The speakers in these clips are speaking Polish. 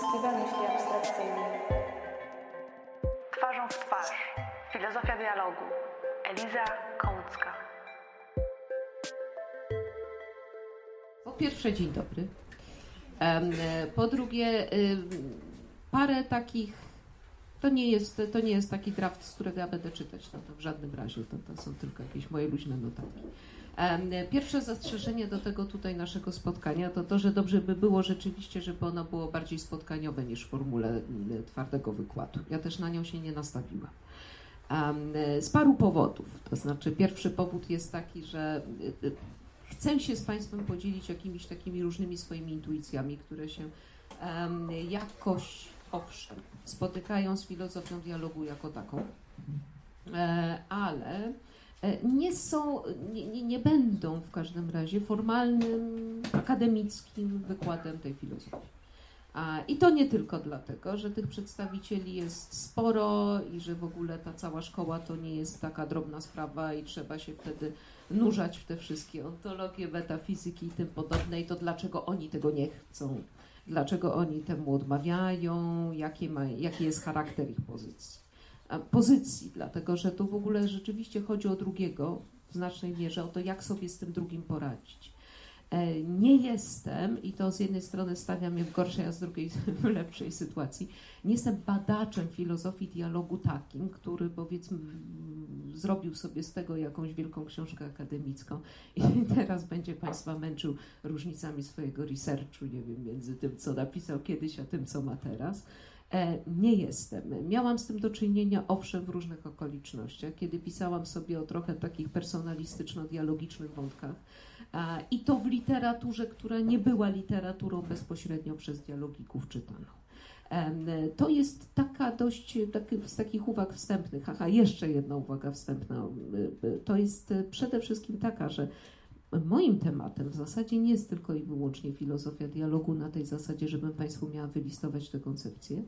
festiwal myśli abstrakcyjnej. Twarzą w twarz. Filozofia dialogu. Eliza Kołucka. Po pierwsze, dzień dobry. E, Po drugie, parę takich. To nie, jest, to nie jest taki draft, z którego ja będę czytać, no to w żadnym razie, to, to są tylko jakieś moje luźne notatki. Pierwsze zastrzeżenie do tego tutaj naszego spotkania to to, że dobrze by było rzeczywiście, żeby ono było bardziej spotkaniowe niż w formule mm, twardego wykładu. Ja też na nią się nie nastawiłam. Z paru powodów. To znaczy, pierwszy powód jest taki, że y, y, chcę się z Państwem podzielić jakimiś takimi różnymi swoimi intuicjami, które się jakoś, owszem, spotykają z filozofią dialogu jako taką, e, ale nie są, nie, nie, będą w każdym razie formalnym, akademickim wykładem tej filozofii. I to nie tylko dlatego, że tych przedstawicieli jest sporo i że w ogóle ta cała szkoła to nie jest taka drobna sprawa i trzeba się wtedy nurzać w te wszystkie ontologie, metafizyki i tym podobne. I to dlaczego oni tego nie chcą, dlaczego oni temu odmawiają, jakie ma, jaki jest charakter ich pozycji. A pozycji, dlatego że tu w ogóle rzeczywiście chodzi o drugiego w znacznej mierze, o to, jak sobie z tym drugim poradzić. E, Nie jestem, i to z jednej strony stawia mnie w gorszej, a z drugiej w lepszej sytuacji, nie jestem badaczem filozofii dialogu takim, który powiedzmy zrobił sobie z tego jakąś wielką książkę akademicką i teraz będzie Państwa męczył różnicami swojego researchu, nie wiem, między tym, co napisał kiedyś, a tym, co ma teraz. E, Nie jestem. Miałam z tym do czynienia, owszem, w różnych okolicznościach, kiedy pisałam sobie o trochę takich personalistyczno-dialogicznych wątkach. A, I to w literaturze, która nie była literaturą bezpośrednio przez dialogików czytaną. Em, To jest taka dość, taki, z takich uwag wstępnych, aha, jeszcze jedna uwaga wstępna, to jest przede wszystkim taka, że moim tematem w zasadzie nie jest tylko i wyłącznie filozofia dialogu na tej zasadzie, żebym Państwu miała wylistować tę koncepcję,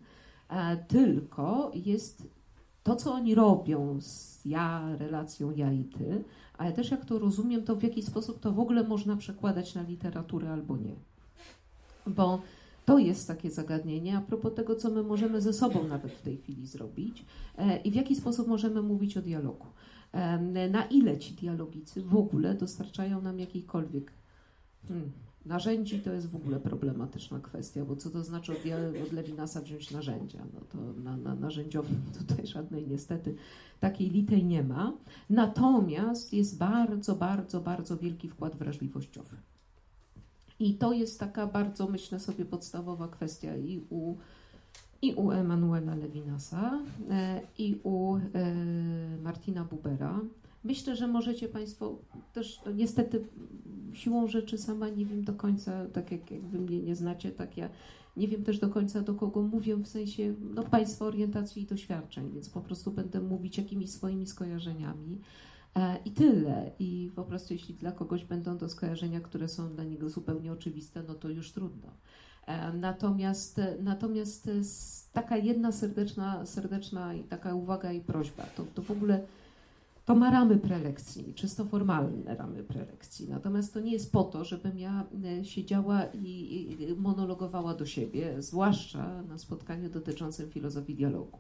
e, tylko jest to, co oni robią z ja, relacją ja i ty, ale też jak to rozumiem, to w jaki sposób to w ogóle można przekładać na literaturę albo nie. Bo to jest takie zagadnienie a propos tego, co my możemy ze sobą nawet w tej chwili zrobić e, i w jaki sposób możemy mówić o dialogu. Na ile ci dialogicy w ogóle dostarczają nam jakiejkolwiek hmm, narzędzi, to jest w ogóle problematyczna kwestia, bo co to znaczy od, od Levinasa wziąć narzędzia? No to na, na narzędziowym tutaj żadnej niestety takiej litej nie ma. Natomiast jest bardzo, bardzo, bardzo wielki wkład wrażliwościowy. I to jest taka bardzo, myślę sobie, podstawowa kwestia i u, i u Emanuela Levinasa, e, i u e, Martina Bubera. Myślę, że możecie Państwo też, no niestety, siłą rzeczy sama nie wiem do końca, tak jak, jak Wy mnie nie znacie, tak ja nie wiem też do końca do kogo mówię, w sensie no, Państwa orientacji i doświadczeń, więc po prostu będę mówić jakimiś swoimi skojarzeniami. E, I tyle. I po prostu jeśli dla kogoś będą to skojarzenia, które są dla niego zupełnie oczywiste, no to już trudno. E, Natomiast, natomiast s- taka jedna serdeczna, serdeczna i taka uwaga i prośba, to, to w ogóle to ma ramy prelekcji, czysto formalne ramy prelekcji. Natomiast to nie jest po to, żebym ja e, siedziała i monologowała do siebie, zwłaszcza na spotkaniu dotyczącym filozofii dialogu.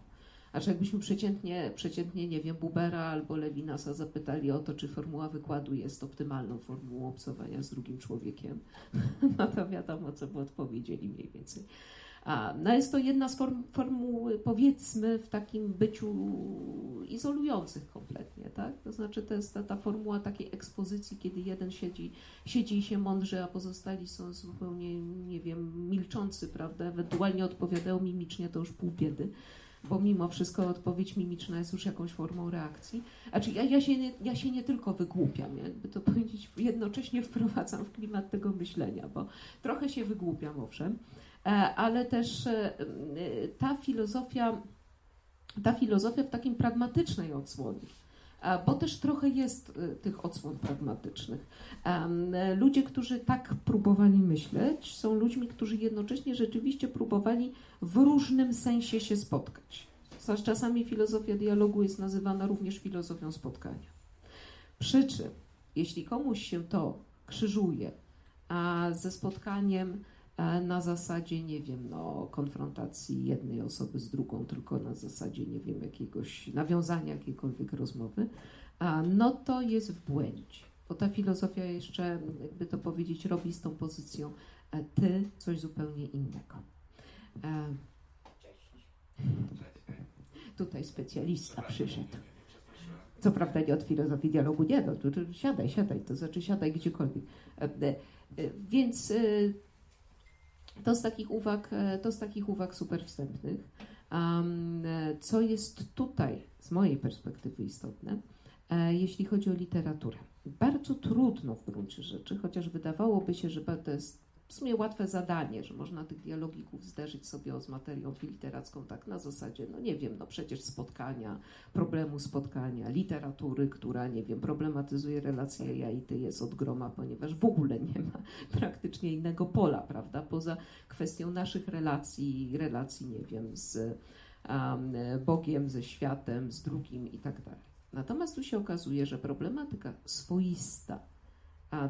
A że jakbyśmy przeciętnie, przeciętnie, nie wiem, Bubera albo Levinasa zapytali o to, czy formuła wykładu jest optymalną formułą obcowania z drugim człowiekiem, no to wiadomo, co by odpowiedzieli mniej więcej. A, no jest to jedna z form, formuł, powiedzmy, w takim byciu izolujących kompletnie, tak? To znaczy to jest ta, ta formuła takiej ekspozycji, kiedy jeden siedzi, siedzi i się mądrzy, a pozostali są zupełnie, nie wiem, milczący, prawda? Ewentualnie odpowiadają mimicznie, to już pół biedy bo mimo wszystko odpowiedź mimiczna jest już jakąś formą reakcji. Znaczy ja, ja, się, nie, ja się nie tylko wygłupiam, jakby to powiedzieć, jednocześnie wprowadzam w klimat tego myślenia, bo trochę się wygłupiam, owszem, e, ale też e, e, ta filozofia, ta filozofia w takim pragmatycznej odsłonie, bo też trochę jest e, tych odsłon pragmatycznych. E, Ludzie, którzy tak próbowali myśleć, są ludźmi, którzy jednocześnie rzeczywiście próbowali w różnym sensie się spotkać. Czasami filozofia dialogu jest nazywana również filozofią spotkania. Przy czym, jeśli komuś się to krzyżuje, a ze spotkaniem e, na zasadzie, nie wiem, no, konfrontacji jednej osoby z drugą, tylko na zasadzie, nie wiem, jakiegoś nawiązania jakiejkolwiek rozmowy, a, no to jest w błędzie. Bo ta filozofia jeszcze, jakby to powiedzieć, robi z tą pozycją e, ty coś zupełnie innego. E, tutaj specjalista przyszedł. Co prawda nie od filozofii dialogu, nie, no siadaj, siadaj, to znaczy siadaj gdziekolwiek. E, e, e, Więc e, to z takich uwag, e, to z takich uwag super wstępnych. E, co jest tutaj z mojej perspektywy istotne, e, jeśli chodzi o literaturę. Bardzo trudno w gruncie rzeczy, chociaż wydawałoby się, że to jest w sumie łatwe zadanie, że można tych dialogików zderzyć sobie z materią literacką tak na zasadzie, no nie wiem, no przecież spotkania, problemu spotkania, literatury, która, nie wiem, problematyzuje relacje ja i ty jest od groma, ponieważ w ogóle nie ma praktycznie innego pola, prawda, poza kwestią naszych relacji, relacji, nie wiem, z um, Bogiem, ze światem, z drugim i tak dalej. Natomiast tu się okazuje, że problematyka swoista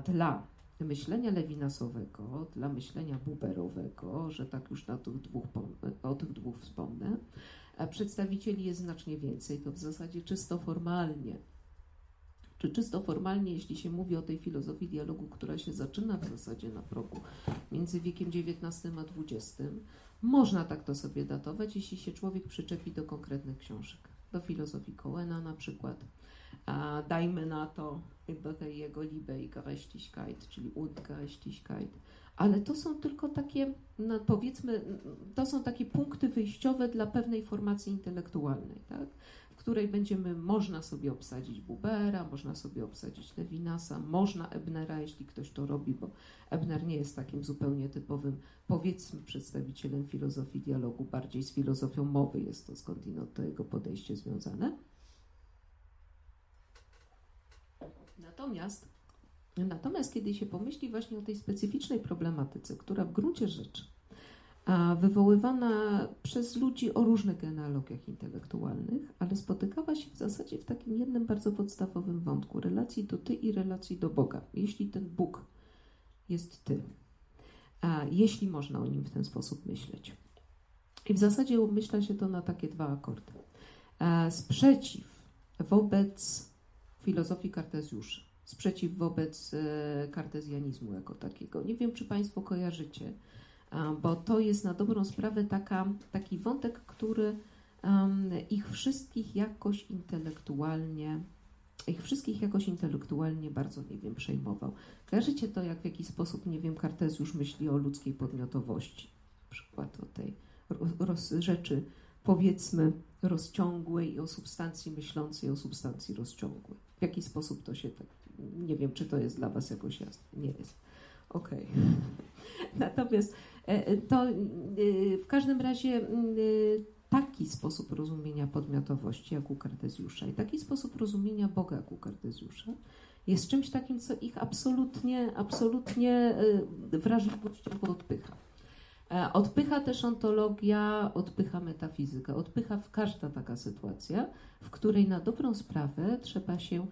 dla myślenia lewinasowego, dla myślenia buberowego, że tak już na tych dwóch, o tych dwóch wspomnę, przedstawicieli jest znacznie więcej. To w zasadzie czysto formalnie, czy czysto formalnie, jeśli się mówi o tej filozofii dialogu, która się zaczyna w zasadzie na progu między wiekiem XIX a XX, można tak to sobie datować, jeśli się człowiek przyczepi do konkretnych książek. Do filozofii Coena na przykład, a dajmy na to jego Liebe i Gerechtigkeit, czyli und Gerechtigkeit. Ale to są tylko takie, no powiedzmy, to są takie punkty wyjściowe dla pewnej formacji intelektualnej, tak? w której będziemy, można sobie obsadzić Bubera, można sobie obsadzić Levinasa, można Ebnera, jeśli ktoś to robi, bo Ebner nie jest takim zupełnie typowym, powiedzmy, przedstawicielem filozofii dialogu, bardziej z filozofią mowy jest to skądinąd to jego podejście związane. Natomiast, natomiast kiedy się pomyśli właśnie o tej specyficznej problematyce, która w gruncie rzeczy a wywoływana przez ludzi o różnych genealogiach intelektualnych, ale spotykała się w zasadzie w takim jednym bardzo podstawowym wątku relacji do ty i relacji do Boga. Jeśli ten Bóg jest ty, a jeśli można o nim w ten sposób myśleć. I w zasadzie umyśla się to na takie dwa akordy. Sprzeciw wobec filozofii Kartezjusza, sprzeciw wobec e, kartezjanizmu jako takiego. Nie wiem, czy Państwo kojarzycie, bo to jest na dobrą sprawę taka, taki wątek, który ich wszystkich jakoś intelektualnie ich wszystkich jakoś intelektualnie bardzo, nie wiem, przejmował. Kojarzycie to, jak w jaki sposób, nie wiem, Kartezjusz myśli o ludzkiej podmiotowości, na przykład o tej roz, rzeczy, powiedzmy, rozciągłej i o substancji myślącej, o substancji rozciągłej. W jaki sposób to się tak, nie wiem, czy to jest dla Was jakoś jasne. Nie jest. Okej. Okay. Natomiast e, to e, w każdym razie e, taki sposób rozumienia podmiotowości jak u Kartezjusza i taki sposób rozumienia Boga jak u Kartezjusza jest czymś takim, co ich absolutnie, absolutnie wrażliwością odpycha. Odpycha też ontologia, odpycha metafizyka, odpycha w każda taka sytuacja, w której na dobrą sprawę trzeba się,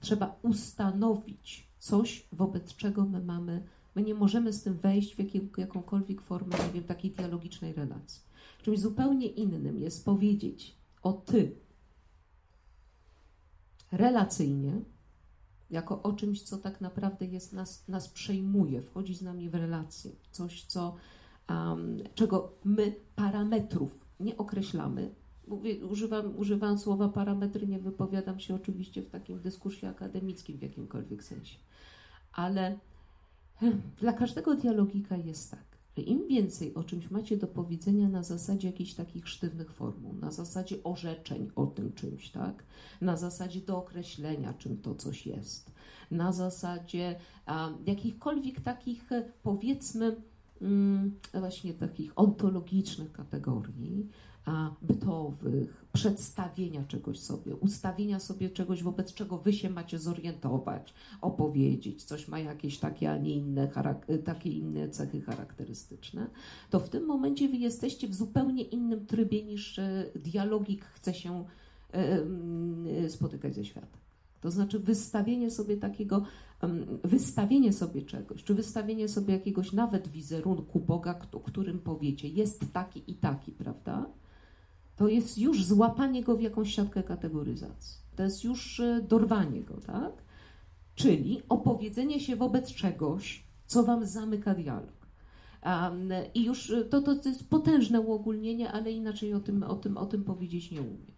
trzeba ustanowić coś, wobec czego my mamy My nie możemy z tym wejść w jakąkolwiek formę, nie wiem, takiej dialogicznej relacji. Czymś zupełnie innym jest powiedzieć o ty relacyjnie, jako o czymś, co tak naprawdę jest nas, nas przejmuje, wchodzi z nami w relację. Coś, co, um, czego my parametrów nie określamy. Mówię, używam, używam słowa parametry, nie wypowiadam się oczywiście w takim dyskursie akademickim w jakimkolwiek sensie. Ale dla każdego dialogika jest tak, że im więcej o czymś macie do powiedzenia na zasadzie jakichś takich sztywnych formuł, na zasadzie orzeczeń o tym czymś, tak? Na zasadzie dookreślenia, czym to coś jest, na zasadzie a, jakichkolwiek takich, powiedzmy, mm, właśnie takich ontologicznych kategorii, bytowych, przedstawienia czegoś sobie, ustawienia sobie czegoś, wobec czego wy się macie zorientować, opowiedzieć, coś ma jakieś takie, a nie inne, takie inne cechy charakterystyczne, to w tym momencie wy jesteście w zupełnie innym trybie niż e, dialogik chce się e, spotykać ze światem. To znaczy wystawienie sobie takiego, wystawienie sobie czegoś, czy wystawienie sobie jakiegoś nawet wizerunku Boga, o którym powiecie, jest taki i taki, prawda? To jest już złapanie go w jakąś siatkę kategoryzacji. To jest już e, dorwanie go, tak? Czyli opowiedzenie się wobec czegoś, co wam zamyka dialog. Um, I już e, to, to, jest potężne uogólnienie, ale inaczej o tym, o tym, o tym powiedzieć nie umiem.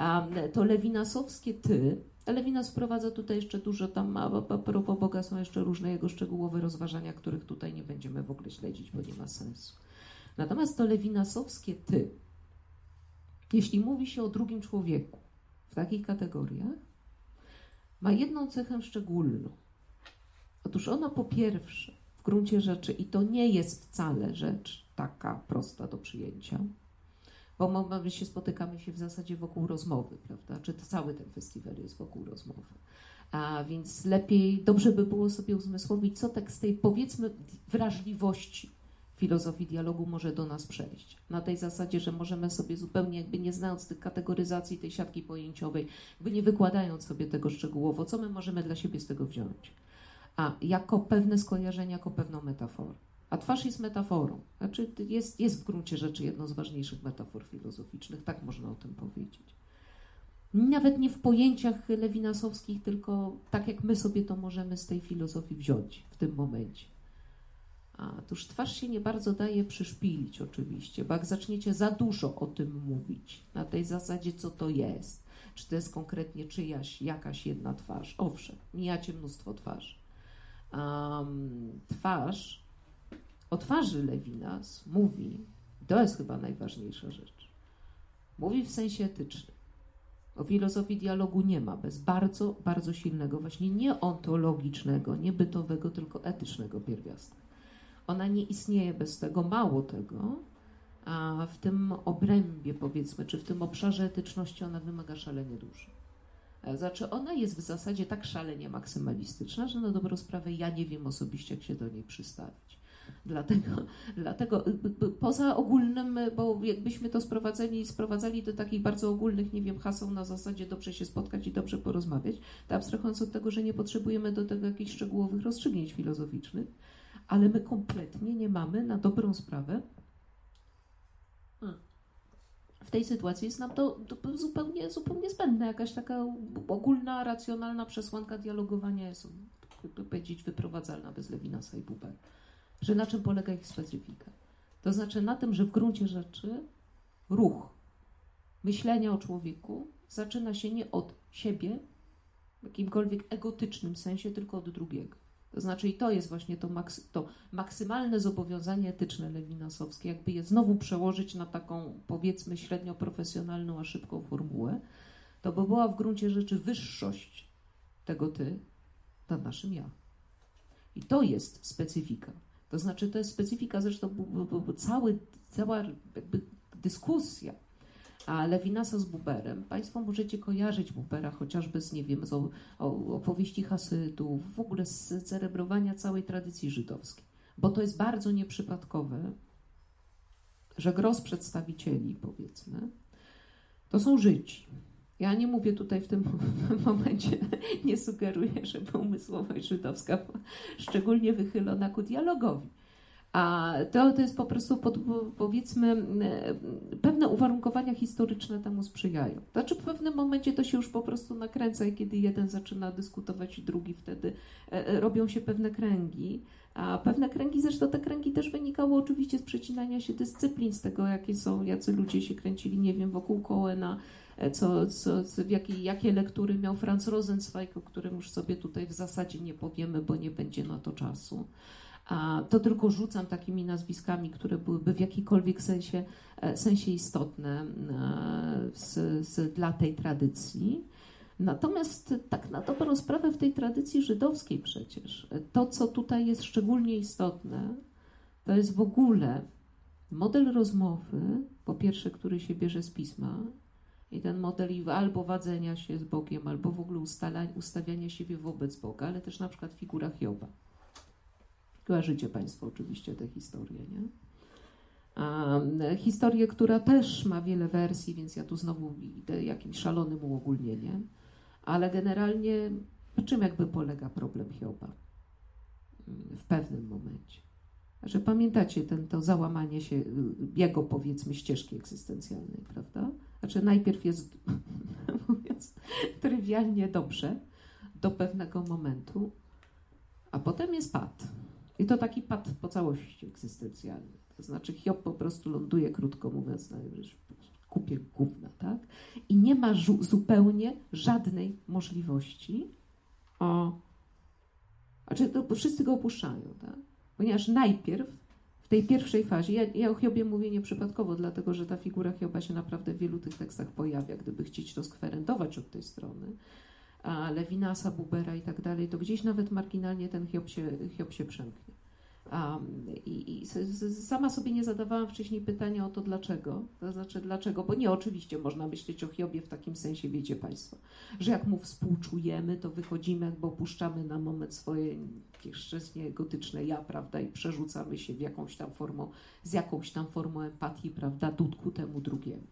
Um, to lewinasowskie ty, Lewinas wprowadza tutaj jeszcze dużo, tam a propos Boga są jeszcze różne jego szczegółowe rozważania, których tutaj nie będziemy w ogóle śledzić, bo nie ma sensu. Natomiast to lewinasowskie ty, jeśli mówi się o drugim człowieku w takich kategoriach, ma jedną cechę szczególną. Otóż ona po pierwsze, w gruncie rzeczy, i to nie jest wcale rzecz taka prosta do przyjęcia, bo my się spotykamy się w zasadzie wokół rozmowy, prawda? Czy to cały ten festiwal jest wokół rozmowy. A więc lepiej, dobrze by było sobie uzmysłowić, co tak z tej powiedzmy wrażliwości filozofii dialogu może do nas przejść. Na tej zasadzie, że możemy sobie zupełnie jakby nie znając tych kategoryzacji, tej siatki pojęciowej, jakby nie wykładając sobie tego szczegółowo, co my możemy dla siebie z tego wziąć. A jako pewne skojarzenie, jako pewną metaforę. A twarz jest metaforą. Znaczy jest, jest w gruncie rzeczy jedną z ważniejszych metafor filozoficznych, tak można o tym powiedzieć. Nawet nie w pojęciach lewinasowskich, tylko tak jak my sobie to możemy z tej filozofii wziąć w tym momencie. A tuż twarz się nie bardzo daje przyszpilić, oczywiście, bo jak zaczniecie za dużo o tym mówić, na tej zasadzie, co to jest, czy to jest konkretnie czyjaś, jakaś jedna twarz, owszem, mijacie mnóstwo twarzy. Um, twarz, o twarzy Lewinas mówi, to jest chyba najważniejsza rzecz, mówi w sensie etycznym. O filozofii dialogu nie ma bez bardzo, bardzo silnego, właśnie nie ontologicznego, nie bytowego, tylko etycznego pierwiastka. Ona nie istnieje bez tego, mało tego, a w tym obrębie, powiedzmy, czy w tym obszarze etyczności ona wymaga szalenie dużo. E, znaczy, ona jest w zasadzie tak szalenie maksymalistyczna, że na dobrą sprawę ja nie wiem osobiście, jak się do niej przystawić. Dlatego, dlatego y, y, y, poza ogólnym, bo jakbyśmy to sprowadzali, sprowadzali do takich bardzo ogólnych, nie wiem, haseł na zasadzie dobrze się spotkać i dobrze porozmawiać, to abstrahując od tego, że nie potrzebujemy do tego jakichś szczegółowych rozstrzygnięć filozoficznych, ale my kompletnie nie mamy na dobrą sprawę. W tej sytuacji jest nam to, to zupełnie, zupełnie zbędne. Jakaś taka ogólna, racjonalna przesłanka dialogowania jest, by powiedzieć, wyprowadzalna bez Lewinasa i Buber. Że na czym polega ich specyfika? To znaczy na tym, że w gruncie rzeczy ruch myślenia o człowieku zaczyna się nie od siebie, w jakimkolwiek egotycznym sensie, tylko od drugiego. To znaczy, i to jest właśnie to, maksy, to maksymalne zobowiązanie etyczne lewinasowskie, jakby je znowu przełożyć na taką, powiedzmy, średnio profesjonalną, a szybką formułę, to by była w gruncie rzeczy wyższość tego ty nad naszym ja. I to jest specyfika. To znaczy, to jest specyfika, zresztą cały, cała dyskusja a Lewinasa z Buberem, Państwo możecie kojarzyć Bubera chociażby z, nie wiem, z opowieści Hasydów, w ogóle z celebrowania całej tradycji żydowskiej. Bo to jest bardzo nieprzypadkowe, że gros przedstawicieli, powiedzmy, to są Żydzi. Ja nie mówię tutaj w tym momencie, nie sugeruję, żeby umysłowość żydowska szczególnie wychylona ku dialogowi a to, to jest po prostu, pod, powiedzmy, pewne uwarunkowania historyczne temu sprzyjają. Znaczy w pewnym momencie to się już po prostu nakręca i kiedy jeden zaczyna dyskutować i drugi wtedy e, e, robią się pewne kręgi. A pewne kręgi, zresztą te kręgi też wynikały oczywiście z przecinania się dyscyplin, z tego jakie są, jacy ludzie się kręcili, nie wiem, wokół Coena, e, co, co, co, jakie, jakie lektury miał Franz Rosenzweig, o którym już sobie tutaj w zasadzie nie powiemy, bo nie będzie na to czasu to tylko rzucam takimi nazwiskami, które byłyby w jakikolwiek sensie, e, sensie istotne e, z, z, dla tej tradycji. Natomiast tak na dobrą sprawę w tej tradycji żydowskiej przecież, to co tutaj jest szczególnie istotne, to jest w ogóle model rozmowy, po pierwsze, który się bierze z pisma, i ten model albo wadzenia się z Bogiem, albo w ogóle ustawiania siebie wobec Boga, ale też na przykład figura Hioba. Kojarzycie Państwo oczywiście tę historię, nie? A, historię, która też ma wiele wersji, więc ja tu znowu idę jakimś szalonym uogólnieniem. Ale generalnie, na czym jakby polega problem Hioba mm, w pewnym momencie? Że pamiętacie ten, to załamanie się y, jego, powiedzmy, ścieżki egzystencjalnej, prawda? Znaczy najpierw jest, mówiąc trywialnie dobrze, do pewnego momentu, a potem jest pad. I to taki pad po całości egzystencjalny. To znaczy Hiob po prostu ląduje, krótko mówiąc, na kupie gówna, tak? I nie ma zupełnie żadnej możliwości o... Znaczy, to wszyscy go opuszczają, tak? Ponieważ najpierw w tej pierwszej fazie, ja, ja o Hiobie mówię nieprzypadkowo, dlatego że ta figura Hioba się naprawdę w wielu tych tekstach pojawia, gdyby chcieć to skwerentować od tej strony, Lewinasa, Bubera i tak dalej, to gdzieś nawet marginalnie ten Hiob się, Hiob się przemknie. Um, I, i sama sobie nie zadawałam wcześniej pytania o to dlaczego. To znaczy dlaczego, bo nie oczywiście można myśleć o Hiobie w takim sensie, wiecie Państwo, że jak mu współczujemy, to wychodzimy, jakby opuszczamy na moment swoje szczęśnie gotyczne ja, prawda, i przerzucamy się w jakąś tam formą, z jakąś tam formą empatii, prawda, dudku temu drugiemu.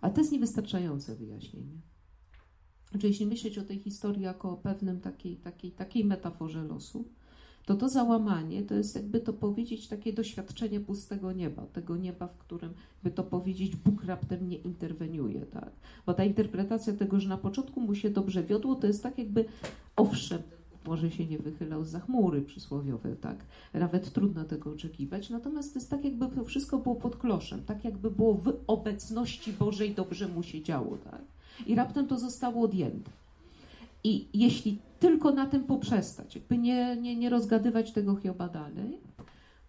Ale to jest niewystarczające wyjaśnienie. Znaczy, jeśli myśleć o tej historii jako o pewnym takiej, takiej, takiej metaforze losu, to to załamanie to jest jakby to powiedzieć takie doświadczenie pustego nieba, tego nieba, w którym by to powiedzieć Bóg raptem nie interweniuje, tak? Bo ta interpretacja tego, że na początku mu się dobrze wiodło, to jest tak jakby, owszem, może się nie wychylał za chmury przysłowiowe, tak? Nawet trudno tego oczekiwać, natomiast to jest tak jakby to wszystko było pod kloszem, tak jakby było w obecności Bożej dobrze mu się działo, tak? I raptem to zostało odjęte. I jeśli tylko na tym poprzestać, jakby nie, nie, nie rozgadywać tego Hioba dalej,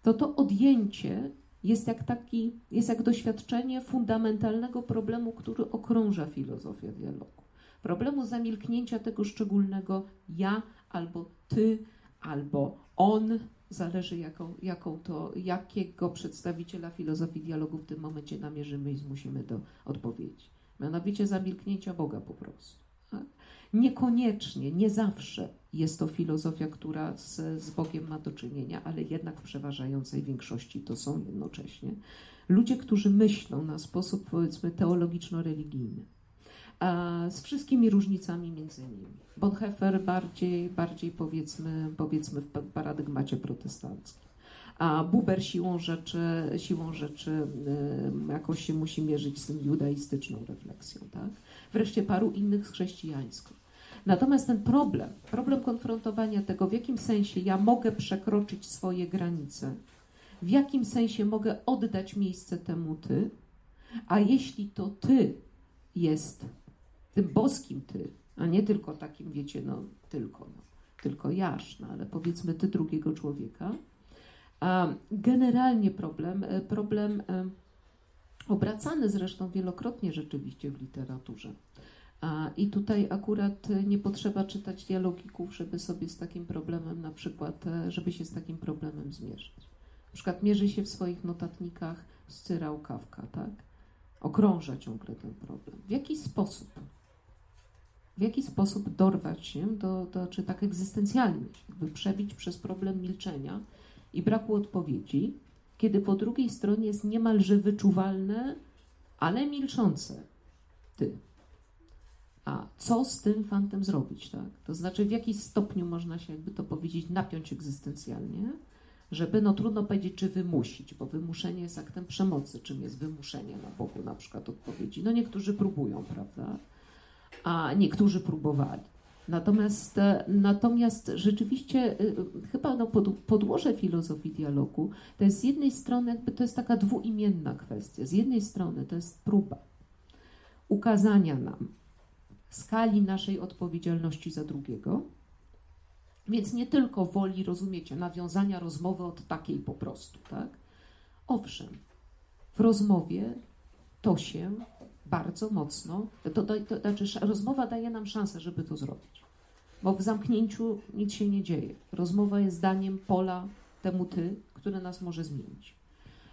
to to odjęcie jest jak taki, jest jak doświadczenie fundamentalnego problemu, który okrąża filozofię dialogu. Problemu zamilknięcia tego szczególnego ja, albo ty, albo on, zależy jaką, jaką to, jakiego przedstawiciela filozofii dialogu w tym momencie namierzymy i zmusimy do odpowiedzi. Mianowicie zamilknięcia Boga po prostu. Tak? Niekoniecznie, nie zawsze jest to filozofia, która z, z Bogiem ma do czynienia, ale jednak w przeważającej większości to są jednocześnie ludzie, którzy myślą na sposób powiedzmy teologiczno-religijny. z wszystkimi różnicami między nimi. Bonhoeffer bardziej, bardziej powiedzmy, powiedzmy w paradygmacie protestanckim. A Buber siłą rzeczy, siłą rzeczy jakoś się musi mierzyć z tym judaistyczną refleksją. Tak? Wreszcie paru innych z chrześcijańską. Natomiast ten problem, problem konfrontowania tego, w jakim sensie ja mogę przekroczyć swoje granice, w jakim sensie mogę oddać miejsce temu ty, a jeśli to ty jest tym boskim ty, a nie tylko takim, wiecie, no tylko, no, tylko jasz, no, ale powiedzmy ty drugiego człowieka. Generalnie problem, e, problem e, obracany zresztą wielokrotnie rzeczywiście w literaturze i tutaj akurat nie potrzeba czytać dialogików, żeby sobie z takim problemem na przykład, e, żeby się z takim problemem zmierzyć. Na przykład mierzy się w swoich notatnikach z Cyrał Kawka, tak? Okrąża ciągle ten problem. W jaki sposób? W jaki sposób dorwać się do, do czy tak egzystencjalnie, by przebić przez problem milczenia i braku odpowiedzi, kiedy po drugiej stronie jest niemalże wyczuwalne, ale milczące ty. A co z tym fantem zrobić, tak? To znaczy, w jaki stopniu można się, jakby to powiedzieć, napiąć egzystencjalnie, żeby, no trudno powiedzieć, czy wymusić, bo wymuszenie jest aktem przemocy. Czym jest wymuszenie na Bogu na przykład odpowiedzi? No niektórzy próbują, prawda? A niektórzy próbowali. Natomiast, e, natomiast rzeczywiście e, chyba no pod, podłoże filozofii dialogu to jest z jednej strony jakby to jest taka dwuimienna kwestia. Z jednej strony to jest próba ukazania nam, skali naszej odpowiedzialności za drugiego. Więc nie tylko woli, rozumiecie, nawiązania rozmowy od takiej po prostu, tak? Owszem, w rozmowie to się bardzo mocno, to, to, to znaczy rozmowa daje nam szansę, żeby to zrobić. Bo w zamknięciu nic się nie dzieje. Rozmowa jest daniem pola temu ty, które nas może zmienić.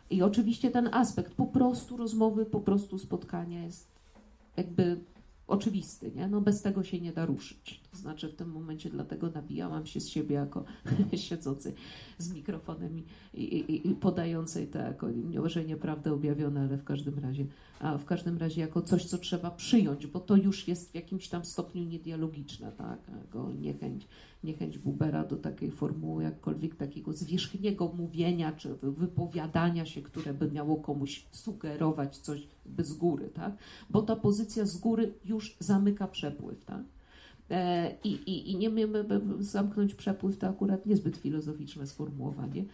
I oczywiście ten aspekt po prostu rozmowy, po prostu spotkania jest jakby oczywisty, nie? No bez tego się nie da ruszyć. To znaczy w tym momencie dlatego nabijałam się z siebie jako siedzący z mikrofonem i, i, i podającej to jako, może nieprawda objawione, ale w każdym razie, a w każdym razie jako coś, co trzeba przyjąć, bo to już jest w jakimś tam stopniu niedialogiczne, tak? Jako niechęć, niechęć Bubera do takiej formuły, jakkolwiek takiego zwierzchniego mówienia czy wypowiadania się, które by miało komuś sugerować coś z góry, tak? Bo ta pozycja z góry już zamyka przepływ, tak? E, I, i, I nie wiemy, zamknąć przepływ to akurat niezbyt filozoficzne sformułowanie,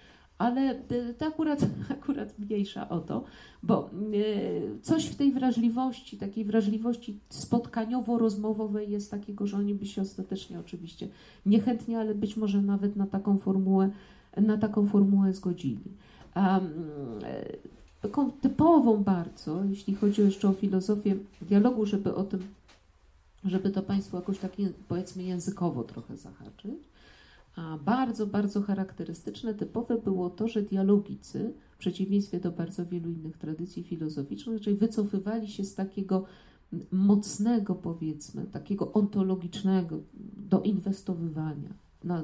ale to akurat, akurat mniejsza o to, bo e, coś w tej wrażliwości, takiej wrażliwości spotkaniowo-rozmowowej jest takiego, że oni by się ostatecznie oczywiście niechętnie, ale być może nawet na taką formułę, na taką formułę zgodzili. Um, taką typową bardzo, jeśli chodzi jeszcze o filozofię dialogu, żeby o tym żeby to Państwu jakoś tak, powiedzmy, językowo trochę zahaczyć. A bardzo, bardzo charakterystyczne, typowe było to, że dialogicy, w przeciwieństwie do bardzo wielu innych tradycji filozoficznych, raczej wycofywali się z takiego mocnego, powiedzmy, takiego ontologicznego doinwestowywania na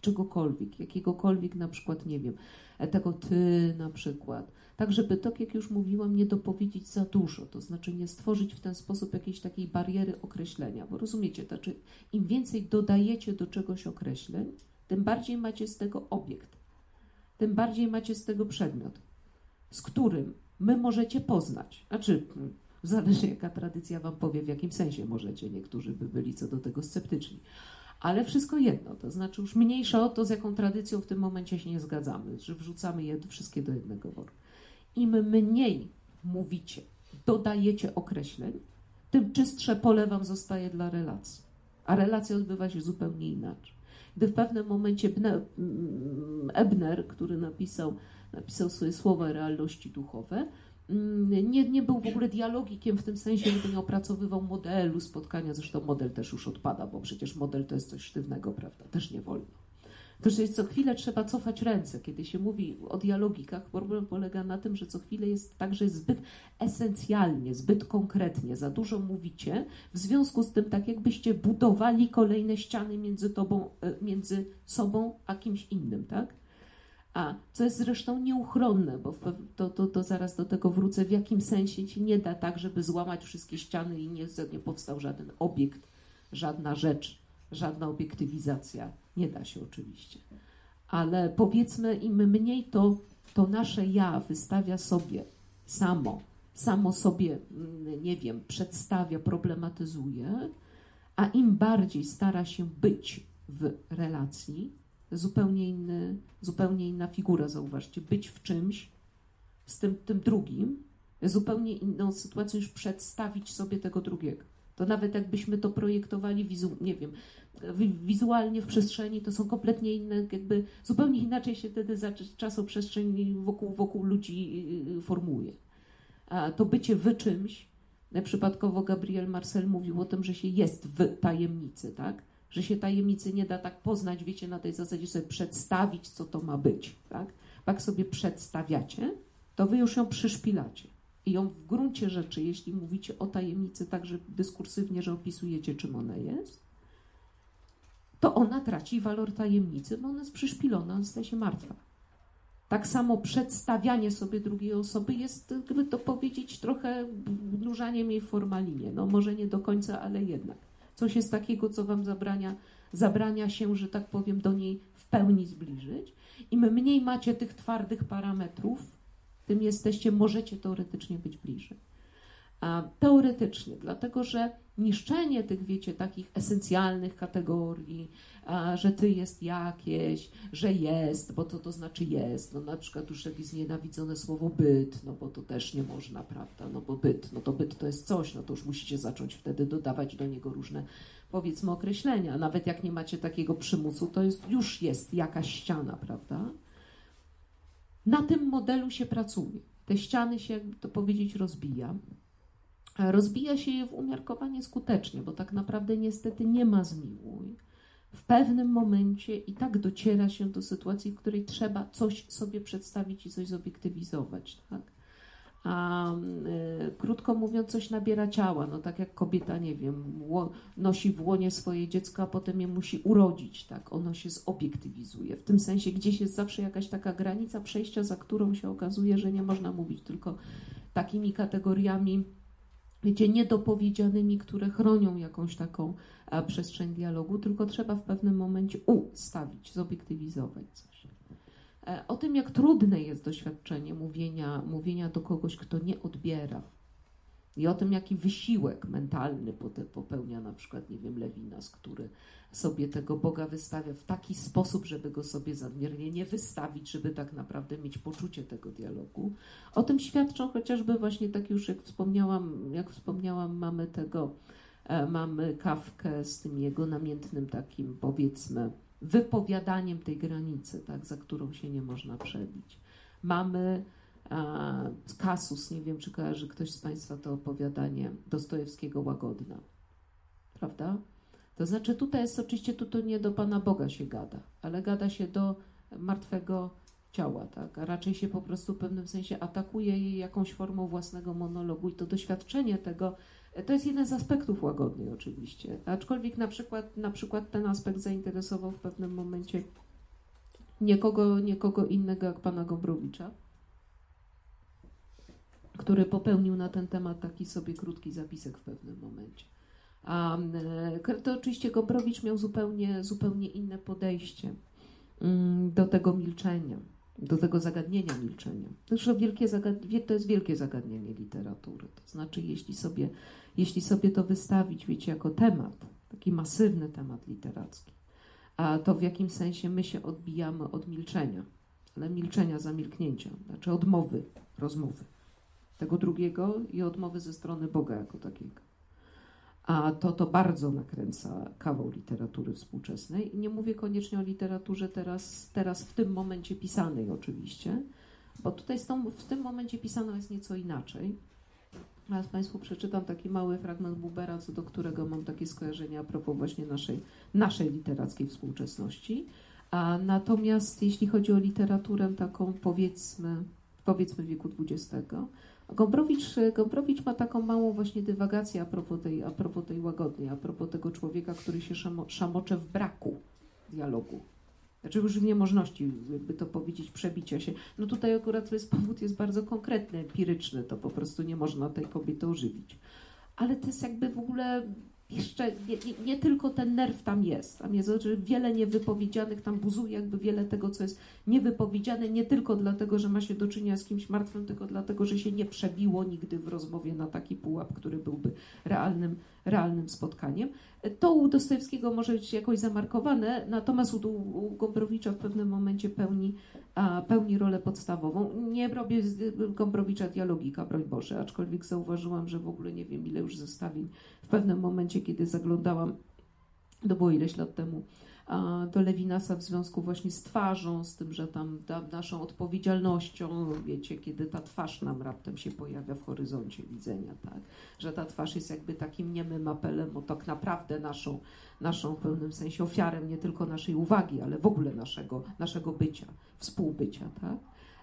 czegokolwiek, jakiegokolwiek na przykład, nie wiem, tego ty na przykład, tak żeby tak jak już mówiłam, nie dopowiedzieć za dużo, to znaczy nie stworzyć w ten sposób jakiejś takiej bariery określenia, bo rozumiecie, to znaczy im więcej dodajecie do czegoś określeń, tym bardziej macie z tego obiekt, tym bardziej macie z tego przedmiot, z którym my możecie poznać, znaczy zależy jaka tradycja wam powie, w jakim sensie możecie, niektórzy by byli co do tego sceptyczni, ale wszystko jedno, to znaczy już mniejsza o to, z jaką tradycją w tym momencie się nie zgadzamy, że wrzucamy je wszystkie do jednego worka im mniej mówicie, dodajecie określeń, tym czystsze pole wam zostaje dla relacji. A relacja odbywa się zupełnie inaczej. Gdy w pewnym momencie Ebner, który napisał, napisał swoje słowa realności duchowe, mm, nie, nie był w ogóle dialogikiem w tym sensie, że nie opracowywał modelu spotkania. Zresztą model też już odpada, bo przecież model to jest coś sztywnego, prawda? Też nie wolno. To, że co chwilę trzeba cofać ręce. Kiedy się mówi o dialogikach, problem polega na tym, że co chwilę jest tak, że zbyt esencjalnie, zbyt konkretnie, za dużo mówicie, w związku z tym tak jakbyście budowali kolejne ściany między, tobą, e, między sobą a kimś innym, tak? A co jest zresztą nieuchronne, bo to, to, to zaraz do tego wrócę, w jakim sensie ci nie da tak, żeby złamać wszystkie ściany i nie, nie powstał żaden obiekt, żadna rzecz, żadna obiektywizacja nie da się oczywiście. Ale powiedzmy, im mniej to, to nasze ja wystawia sobie samo, samo sobie, mm, nie wiem, przedstawia, problematyzuje, a im bardziej stara się być w relacji, zupełnie, inny, zupełnie inna figura, zauważcie, być w czymś z tym, tym drugim, zupełnie inną sytuacją niż przedstawić sobie tego drugiego. To nawet jakbyśmy to projektowali, wizu, nie wiem, wizualnie w przestrzeni, to są kompletnie inne, jakby zupełnie inaczej się wtedy za czasoprzestrzeń wokół, wokół ludzi y, y, formuje. A to bycie w czymś, przypadkowo Gabriel Marcel mówił o tym, że się jest w tajemnicy, tak? Że się tajemnicy nie da tak poznać, wiecie, na tej zasadzie sobie przedstawić, co to ma być, tak? Jak sobie przedstawiacie, to wy już ją przyszpilacie. I ją w gruncie rzeczy, jeśli mówicie o tajemnicy tak, że dyskursywnie, że opisujecie, czym ona jest, to ona traci walor tajemnicy, bo ona jest przyszpilona, ona staje się martwa. Tak samo przedstawianie sobie drugiej osoby jest, gdyby to powiedzieć, trochę nurzaniem jej w formalinie. No może nie do końca, ale jednak. Coś jest takiego, co wam zabrania, zabrania się, że tak powiem, do niej w pełni zbliżyć. Im mniej macie tych twardych parametrów, tym jesteście, możecie teoretycznie być bliżej. Teoretycznie, dlatego że niszczenie tych, wiecie, takich esencjalnych kategorii, że ty jest jakieś, że jest, bo to to znaczy jest. No na przykład już jakieś znienawidzone słowo byt, no bo to też nie można, prawda? No bo byt, no to byt to jest coś, no to już musicie zacząć wtedy dodawać do niego różne, powiedzmy, określenia. Nawet jak nie macie takiego przymusu, to jest, już jest jakaś ściana, prawda? Na tym modelu się pracuje. Te ściany się, to powiedzieć, rozbija. Rozbija się je w umiarkowanie skutecznie, bo tak naprawdę niestety nie ma zmiłuj. W pewnym momencie i tak dociera się do sytuacji, w której trzeba coś sobie przedstawić i coś zobiektywizować. Tak? a y, krótko mówiąc, coś nabiera ciała. No tak jak kobieta, nie wiem, nosi w łonie swoje dziecko, a potem je musi urodzić, tak? Ono się zobiektywizuje. W tym sensie gdzieś jest zawsze jakaś taka granica przejścia, za którą się okazuje, że nie można mówić tylko takimi kategoriami, wiecie, niedopowiedzianymi, które chronią jakąś taką a, przestrzeń dialogu, tylko trzeba w pewnym momencie ustawić, zobiektywizować coś. E, o tym, jak trudne jest doświadczenie mówienia, mówienia do kogoś, kto nie odbiera. I o tym, jaki wysiłek mentalny popełnia na przykład, nie wiem, Lewinas, który sobie tego Boga wystawia w taki sposób, żeby go sobie zadmiernie nie wystawić, żeby tak naprawdę mieć poczucie tego dialogu. O tym świadczą chociażby właśnie tak już jak wspomniałam, jak wspomniałam, mamy tego, e, mamy kawkę z tym jego namiętnym takim powiedzmy wypowiadaniem tej granicy, tak, za którą się nie można przebić. Mamy kasus, nie wiem czy kojarzy ktoś z Państwa to opowiadanie Dostojewskiego Łagodna, prawda? To znaczy tutaj jest oczywiście, tu nie do Pana Boga się gada, ale gada się do martwego ciała, tak? a raczej się po prostu w pewnym sensie atakuje jej jakąś formą własnego monologu i to doświadczenie tego, to jest jeden z aspektów łagodnej oczywiście, aczkolwiek na przykład, na przykład ten aspekt zainteresował w pewnym momencie niekogo, niekogo innego jak pana Gombrowicza, który popełnił na ten temat taki sobie krótki zapisek w pewnym momencie. E, to oczywiście Gombrowicz miał zupełnie, zupełnie inne podejście mm, do tego milczenia, do tego zagadnienia milczenia. Wielkie zagad- to jest wielkie zagadnienie literatury. To znaczy, jeśli sobie, jeśli sobie to wystawić, wiecie, jako temat, taki masywny temat literacki, a to w jakim sensie my się odbijamy od milczenia, ale milczenia zamilknięcia, znaczy odmowy, rozmowy tego drugiego i odmowy ze strony Boga jako takiego a to to bardzo nakręca kawał literatury współczesnej. I nie mówię koniecznie o literaturze teraz, teraz w tym momencie pisanej oczywiście, bo tutaj tą, w tym momencie pisano jest nieco inaczej. Teraz Państwu przeczytam taki mały fragment Bubera, co do którego mam takie skojarzenia a propos właśnie naszej, naszej literackiej współczesności. A natomiast jeśli chodzi o literaturę taką powiedzmy, powiedzmy wieku XX, Gombrowicz, Gombrowicz ma taką małą właśnie dywagację a propos, tej, a propos tej łagodnej, a propos tego człowieka, który się szamo, szamocze w braku dialogu. Znaczy już w niemożności, jakby to powiedzieć, przebicia się. No tutaj akurat jest, powód jest bardzo konkretny, empiryczny, to po prostu nie można tej kobiety ożywić. Ale to jest jakby w ogóle jeszcze nie, nie, nie, tylko ten nerw tam jest, tam jest że wiele niewypowiedzianych, tam buzuje jakby wiele tego, co jest niewypowiedziane, nie tylko dlatego, że ma się do czynienia z kimś martwym, tylko dlatego, że się nie przebiło nigdy w rozmowie na taki pułap, który byłby realnym, realnym spotkaniem. To u Dostojewskiego może być jakoś zamarkowane, natomiast u, u Gombrowicza w pewnym momencie pełni, a, pełni rolę podstawową. Nie robię z Gombrowicza dialogika, broń Boże, aczkolwiek zauważyłam, że w ogóle nie wiem ile już zestawień w pewnym momencie, kiedy zaglądałam, to było ileś lat temu, do Lewinasa w związku właśnie z twarzą, z tym, że tam naszą odpowiedzialnością, wiecie, kiedy ta twarz nam raptem się pojawia w horyzoncie widzenia, tak? Że ta twarz jest jakby takim niemym apelem o tak naprawdę naszą, naszą w pewnym sensie ofiarę nie tylko naszej uwagi, ale w ogóle naszego, naszego bycia, współbycia, tak?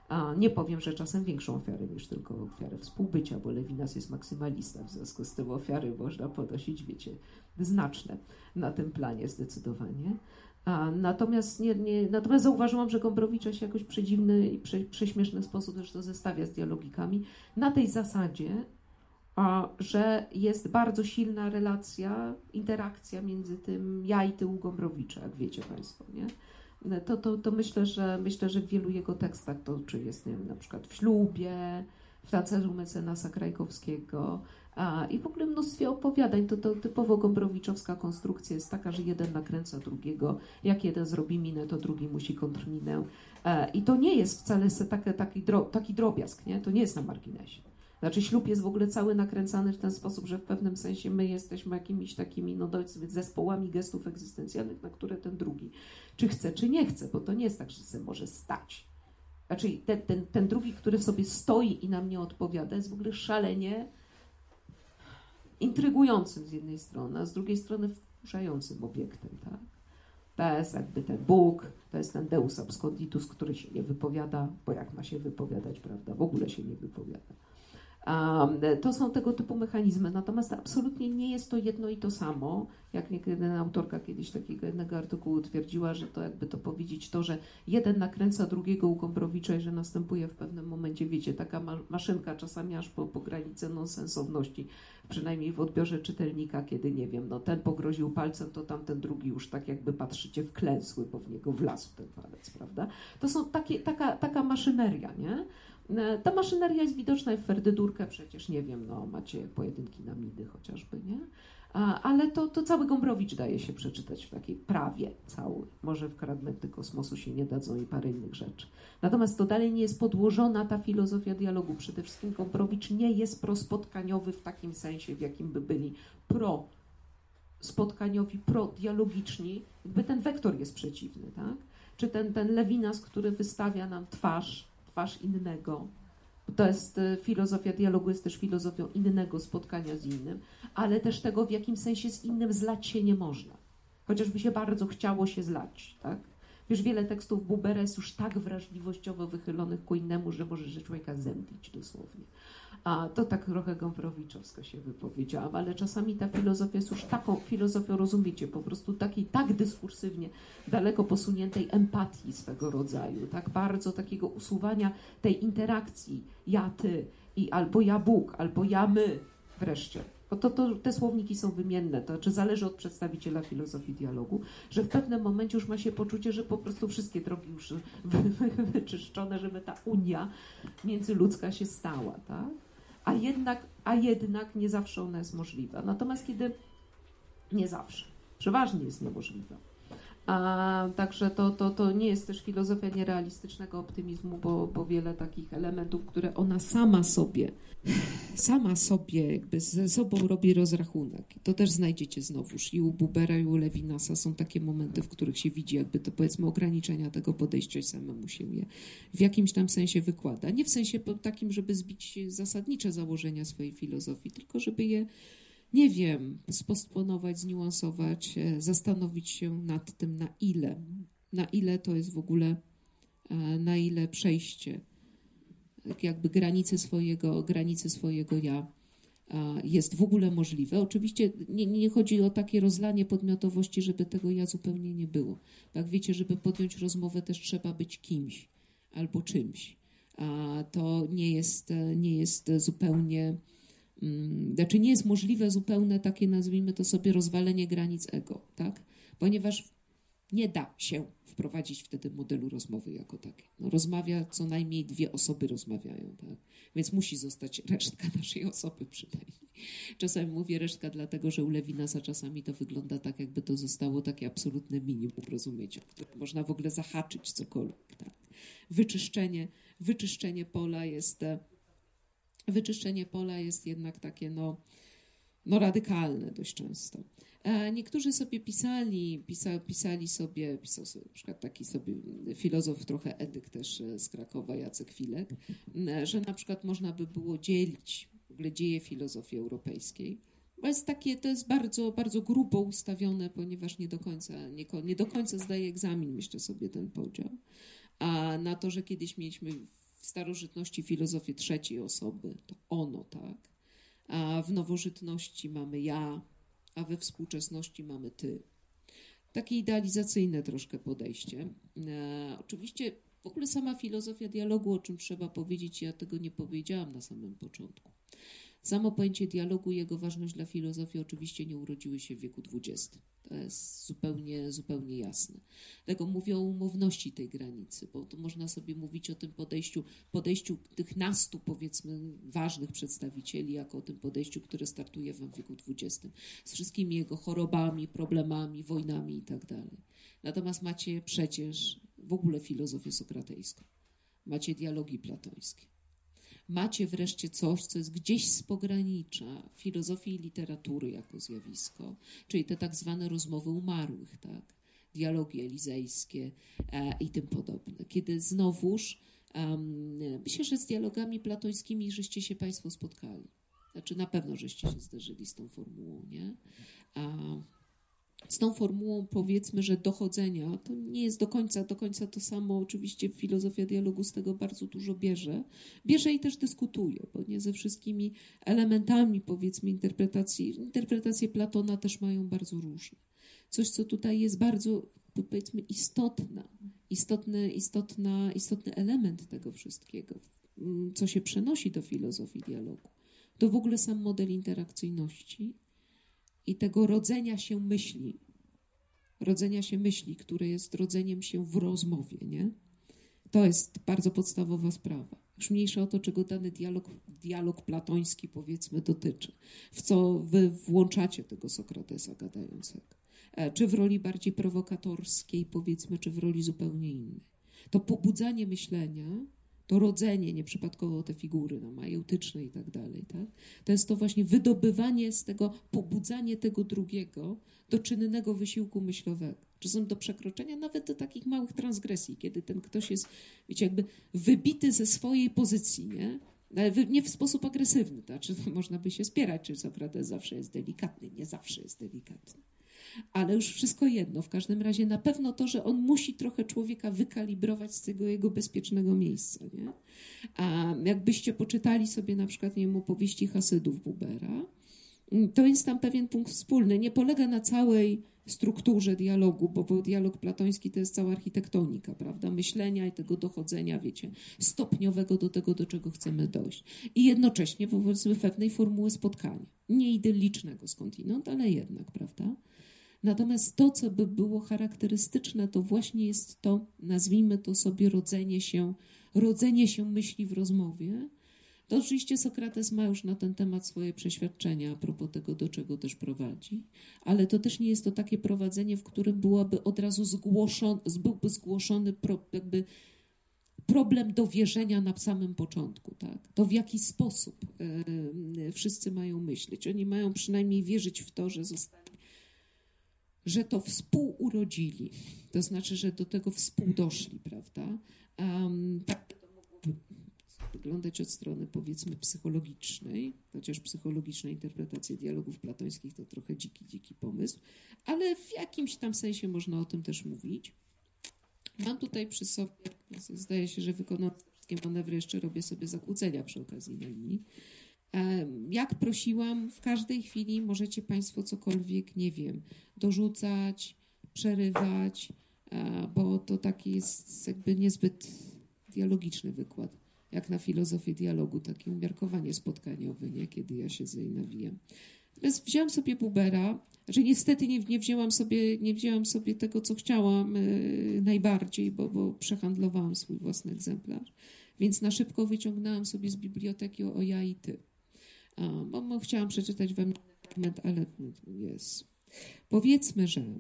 A nie powiem, że czasem większą ofiarę niż tylko ofiarę współbycia, bo Lewinas jest maksymalista, w związku z tym ofiary można podnosić, wiecie, znaczne na tym planie zdecydowanie. A, natomiast, nie, nie, natomiast zauważyłam, że Gombrowicza się jakoś przedziwny i prze, prześmieszny sposób zresztą zestawia z dialogikami na tej zasadzie, a, że jest bardzo silna relacja, interakcja między tym ja i tyłu Gombrowicza, jak wiecie Państwo, nie? to, to, to myślę, że myślę, że w wielu jego tekstach to czy jest nie wiem, na przykład w ślubie, w tancerzu mecenasa Krajkowskiego i w ogóle mnóstwie opowiadań. To, to typowo gombrowiczowska konstrukcja jest taka, że jeden nakręca drugiego, jak jeden zrobi minę, to drugi musi kontrminę. A, I to nie jest wcale taki, taki, taki drobiazg, nie? to nie jest na marginesie. Znaczy ślub jest w ogóle cały nakręcany w ten sposób, że w pewnym sensie my jesteśmy jakimiś takimi no, zespołami gestów egzystencjalnych, na które ten drugi czy chce, czy nie chce, bo to nie jest tak, że się może stać. Znaczy ten, ten, ten drugi, który sobie stoi i nam nie odpowiada, jest w ogóle szalenie intrygującym z jednej strony, a z drugiej strony wkurzającym obiektem. Tak? Jest jakby ten Bóg, to jest ten Deus absconditus, który się nie wypowiada, bo jak ma się wypowiadać, prawda, w ogóle się nie wypowiada. To są tego typu mechanizmy, natomiast absolutnie nie jest to jedno i to samo. Jak niekiedy autorka kiedyś takiego jednego artykułu twierdziła, że to jakby to powiedzieć to, że jeden nakręca drugiego u Gombrowicza i że następuje w pewnym momencie, wiecie, taka maszynka czasami aż po, po granicę nonsensowności, przynajmniej w odbiorze czytelnika, kiedy nie wiem, no ten pogroził palcem, to tamten drugi już tak jakby patrzycie wklęsły, bo w niego wlazł ten palec, prawda? To są takie, taka, taka maszyneria, nie? E, ta maszyneria jest widoczna w Ferdydurkę, przecież nie wiem, no macie pojedynki na midy chociażby, nie? Ale to, to cały Gombrowicz daje się przeczytać w takiej prawie cały. Może w fragmenty kosmosu się nie dadzą i parę innych rzeczy. Natomiast to dalej nie jest podłożona ta filozofia dialogu. Przede wszystkim Gombrowicz nie jest prospotkaniowy w takim sensie, w jakim by byli pro spotkaniowi, prodialogiczni, jakby ten wektor jest przeciwny, tak? Czy ten, ten Lewinas, który wystawia nam twarz, twarz innego. To jest e, filozofia dialogu, jest też filozofią innego spotkania z innym, ale też tego, w jakim sensie z innym zlać się nie można. Chociażby się bardzo chciało się zlać, tak? Wiesz, wiele tekstów Bubera jest już tak wrażliwościowo wychylonych ku innemu, że może człowieka zemdlić dosłownie. A to tak trochę Gomprowiczowsko się wypowiedziałam, ale czasami ta filozofia jest już taką filozofią, rozumiecie, po prostu takiej tak dyskursywnie daleko posuniętej empatii swego rodzaju, tak bardzo takiego usuwania tej interakcji ja, ty i albo ja Bóg, albo ja my wreszcie. Bo to, to, te słowniki są wymienne, to czy zależy od przedstawiciela filozofii dialogu, że w pewnym momencie już ma się poczucie, że po prostu wszystkie drogi już wyczyszczone, żeby ta unia międzyludzka się stała, tak? A jednak, a jednak nie zawsze ona jest możliwa. Natomiast kiedy nie zawsze, przeważnie jest niemożliwa. A, także to, to, to nie jest też filozofia nierealistycznego optymizmu, bo, bo wiele takich elementów, które ona sama sobie, sama sobie jakby ze sobą robi rozrachunek. To też znajdziecie znowuż i u Bubera, i u Levinasa są takie momenty, w których się widzi jakby to powiedzmy ograniczenia tego podejścia i samemu się je w jakimś tam sensie wykłada. Nie w sensie takim, żeby zbić zasadnicze założenia swojej filozofii, tylko żeby je nie wiem, spostponować, zniuansować, e, zastanowić się nad tym, na ile, na ile to jest w ogóle, e, na ile przejście tak jakby granicy swojego, granicy swojego ja e, jest w ogóle możliwe. Oczywiście nie, nie, chodzi o takie rozlanie podmiotowości, żeby tego ja zupełnie nie było. Jak wiecie, żeby podjąć rozmowę też trzeba być kimś albo czymś. A to nie jest, nie jest zupełnie znaczy nie jest możliwe zupełne takie, nazwijmy to sobie, rozwalenie granic ego, tak? Ponieważ nie da się wprowadzić wtedy modelu rozmowy jako takiej. No, rozmawia co najmniej dwie osoby rozmawiają, tak? Więc musi zostać resztka naszej osoby przynajmniej. Czasami mówię resztka, dlatego że u Lewinasa czasami to wygląda tak, jakby to zostało takie absolutne minimum, rozumiecie, można w ogóle zahaczyć cokolwiek, tak? Wyczyszczenie, wyczyszczenie pola jest e, wyczyszczenie pola jest jednak takie no, no radykalne dość często. E, niektórzy sobie pisali, pisa, pisali sobie, pisał sobie na przykład taki sobie filozof, trochę edyk też e, z Krakowa, Jacek Filek, że na przykład można by było dzielić w ogóle dzieje filozofii europejskiej. Bo jest takie, to jest bardzo, bardzo grubo ustawione, ponieważ nie do końca, nie, nie do końca zdaje egzamin, myślę sobie, ten podział. A na to, że kiedyś mieliśmy w starożytności filozofię trzeciej osoby, to ono, tak? A w nowożytności mamy ja, a we współczesności mamy ty. Takie idealizacyjne troszkę podejście. E, oczywiście w ogóle sama filozofia dialogu, o czym trzeba powiedzieć, ja tego nie powiedziałam na samym początku. Samo pojęcie dialogu i jego ważność dla filozofii oczywiście nie urodziły się w wieku XX. To jest zupełnie, zupełnie jasne. Dlatego mówię o umowności tej granicy, bo to można sobie mówić o tym podejściu, podejściu tych nastu, powiedzmy, ważnych przedstawicieli, jako o tym podejściu, które startuje w wieku XX, z wszystkimi jego chorobami, problemami, wojnami itd. Tak Natomiast macie przecież w ogóle filozofię sokratejską. Macie dialogi platońskie macie wreszcie coś, co jest gdzieś z pogranicza filozofii i literatury jako zjawisko, czyli te tak zwane rozmowy umarłych, tak? dialogi elizejskie e, i tym podobne. Kiedy znowuż um, myślę, że z dialogami platońskimi żeście się Państwo spotkali. Znaczy na pewno żeście się zderzyli z tą formułą, nie? A, z tą formułą powiedzmy, że dochodzenia, to nie jest do końca, do końca to samo. Oczywiście filozofia dialogu z tego bardzo dużo bierze. Bierze i też dyskutuje, bo nie ze wszystkimi elementami powiedzmy interpretacji. Interpretacje Platona też mają bardzo różne. Coś, co tutaj jest bardzo powiedzmy istotna, istotny, istotna, istotny element tego wszystkiego, co się przenosi do filozofii dialogu. To w ogóle sam model interakcyjności i tego rodzenia się myśli, rodzenia się myśli, które jest rodzeniem się w rozmowie, nie? To jest bardzo podstawowa sprawa. Już mniejsza o to, czego dany dialog, dialog platoński, powiedzmy, dotyczy. W co wy włączacie tego Sokratesa gadającego. E, czy w roli bardziej prowokatorskiej, powiedzmy, czy w roli zupełnie innej. To pobudzanie myślenia, to rodzenie, nieprzypadkowo te figury no, majeutyczne i tak dalej, tak? to jest to właśnie wydobywanie z tego, pobudzanie tego drugiego do czynnego wysiłku myślowego. Czasem do przekroczenia, nawet do takich małych transgresji, kiedy ten ktoś jest, wiecie, jakby wybity ze swojej pozycji, nie? nie w sposób agresywny, to znaczy można by się spierać, czy Sokrates zawsze jest delikatny, nie zawsze jest delikatny ale już wszystko jedno. W każdym razie na pewno to, że on musi trochę człowieka wykalibrować z tego jego bezpiecznego miejsca. Nie? A jakbyście poczytali sobie na przykład nie wiem, opowieści Hasydów Bubera, mm, to jest tam pewien punkt wspólny. Nie polega na całej strukturze dialogu, bo, bo dialog platoński to jest cała architektonika, prawda? Myślenia i tego dochodzenia, wiecie, stopniowego do tego, do czego chcemy dojść. I jednocześnie powiedzmy pewnej formuły spotkania. Nie idyllicznego skądinąd, ale jednak, prawda? Natomiast to, co by było charakterystyczne, to właśnie jest to, nazwijmy to sobie rodzenie się, rodzenie się myśli w rozmowie. To oczywiście Sokrates ma już na ten temat swoje przeświadczenia a propos tego, do czego też prowadzi, ale to też nie jest to takie prowadzenie, w którym byłaby od razu zgłoszony, byłby zgłoszony pro, jakby problem dowierzenia na samym początku, tak? To w jaki sposób e, wszyscy mają myśleć. Oni mają przynajmniej wierzyć w to, że zostali że to współurodzili, to znaczy, że do tego współdoszli, prawda? Um, tak to mogłoby wyglądać od strony powiedzmy psychologicznej, chociaż psychologiczna interpretacja dialogów platońskich to trochę dziki, dziki pomysł, ale w jakimś tam sensie można o tym też mówić. Mam tutaj przy sobie, zdaje się, że wykonując wszystkie manewry jeszcze robię sobie zakłócenia przy okazji na linii. Jak prosiłam, w każdej chwili możecie Państwo cokolwiek, nie wiem, dorzucać, przerywać, e, bo to taki jest jakby niezbyt dialogiczny wykład, jak na filozofię dialogu, takie umiarkowanie spotkaniowe, nie? kiedy ja siedzę i nawijam. Natomiast wziąłam sobie Bubera, że niestety nie, nie, wzięłam sobie, nie wzięłam sobie tego, co chciałam yy, najbardziej, bo, bo przehandlowałam swój własny egzemplarz. Więc na szybko wyciągnęłam sobie z biblioteki o, o ja i ty. Bo, chciałam przeczytać wam fragment, ale jest. Powiedzmy, że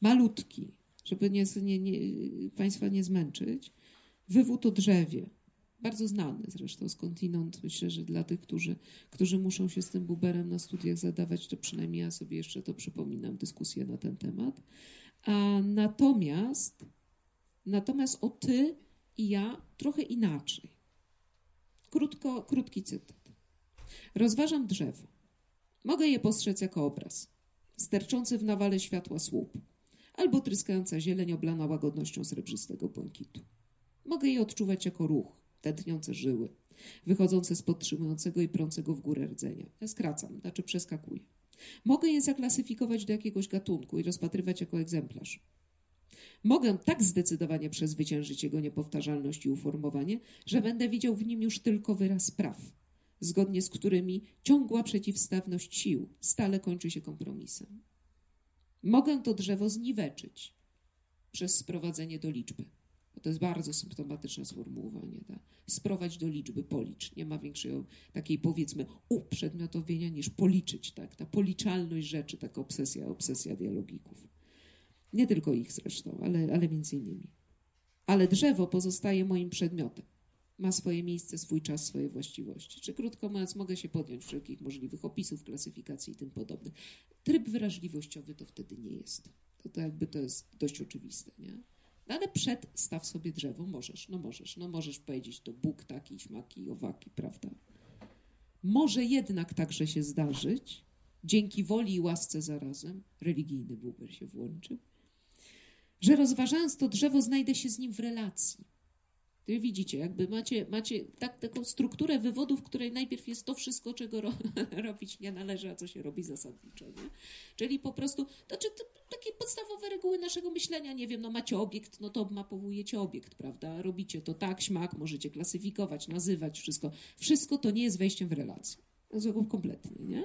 malutki, żeby nie, nie, nie, Państwa nie zmęczyć, wywód o drzewie. Bardzo znany zresztą skądinąd. Myślę, że dla tych, którzy, którzy muszą się z tym buberem na studiach zadawać, to przynajmniej ja sobie jeszcze to przypominam, dyskusję na ten temat. A natomiast, natomiast o ty i ja trochę inaczej. Krótko, krótki cytat. Rozważam drzewo. Mogę je postrzec jako obraz. Sterczący w nawale światła słup. Albo tryskająca zieleń oblana łagodnością srebrzystego błękitu. Mogę je odczuwać jako ruch, tętniące żyły, wychodzące z podtrzymującego i prącego w górę rdzenia. Ja skracam, znaczy przeskakuję. Mogę je zaklasyfikować do jakiegoś gatunku i rozpatrywać jako egzemplarz. Mogę tak zdecydowanie przezwyciężyć jego niepowtarzalność i uformowanie, że będę widział w nim już tylko wyraz praw, zgodnie z którymi ciągła przeciwstawność sił stale kończy się kompromisem. Mogę to drzewo zniweczyć przez sprowadzenie do liczby. To jest bardzo symptomatyczne sformułowanie. Tak? Sprowadź do liczby, policz. Nie ma większego takiej powiedzmy uprzedmiotowienia niż policzyć. Tak? Ta policzalność rzeczy, taka obsesja, obsesja dialogików. Nie tylko ich zresztą, ale, ale między innymi. Ale drzewo pozostaje moim przedmiotem. Ma swoje miejsce, swój czas, swoje właściwości. Czy krótko mówiąc, mogę się podjąć wszelkich możliwych opisów, klasyfikacji i tym podobnych. Tryb wrażliwościowy to wtedy nie jest. To, to jakby to jest dość oczywiste, nie? No ale przed staw sobie drzewo, możesz, no możesz, no możesz powiedzieć to Bóg taki, śmaki, owaki, prawda? Może jednak także się zdarzyć, dzięki woli i łasce zarazem, religijny Buber się włączył, że rozważając to drzewo, znajdę się z nim w relacji. Ty widzicie, jakby macie, macie tak, taką strukturę wywodów, w której najpierw jest to wszystko, czego ro, robić nie należy, a co się robi zasadniczo. Nie? Czyli po prostu, to, czy to takie podstawowe reguły naszego myślenia, nie wiem, no macie obiekt, no to obmapowujecie obiekt, prawda? Robicie to tak, śmak, możecie klasyfikować, nazywać, wszystko. Wszystko to nie jest wejściem w relację. Kompletnie, nie?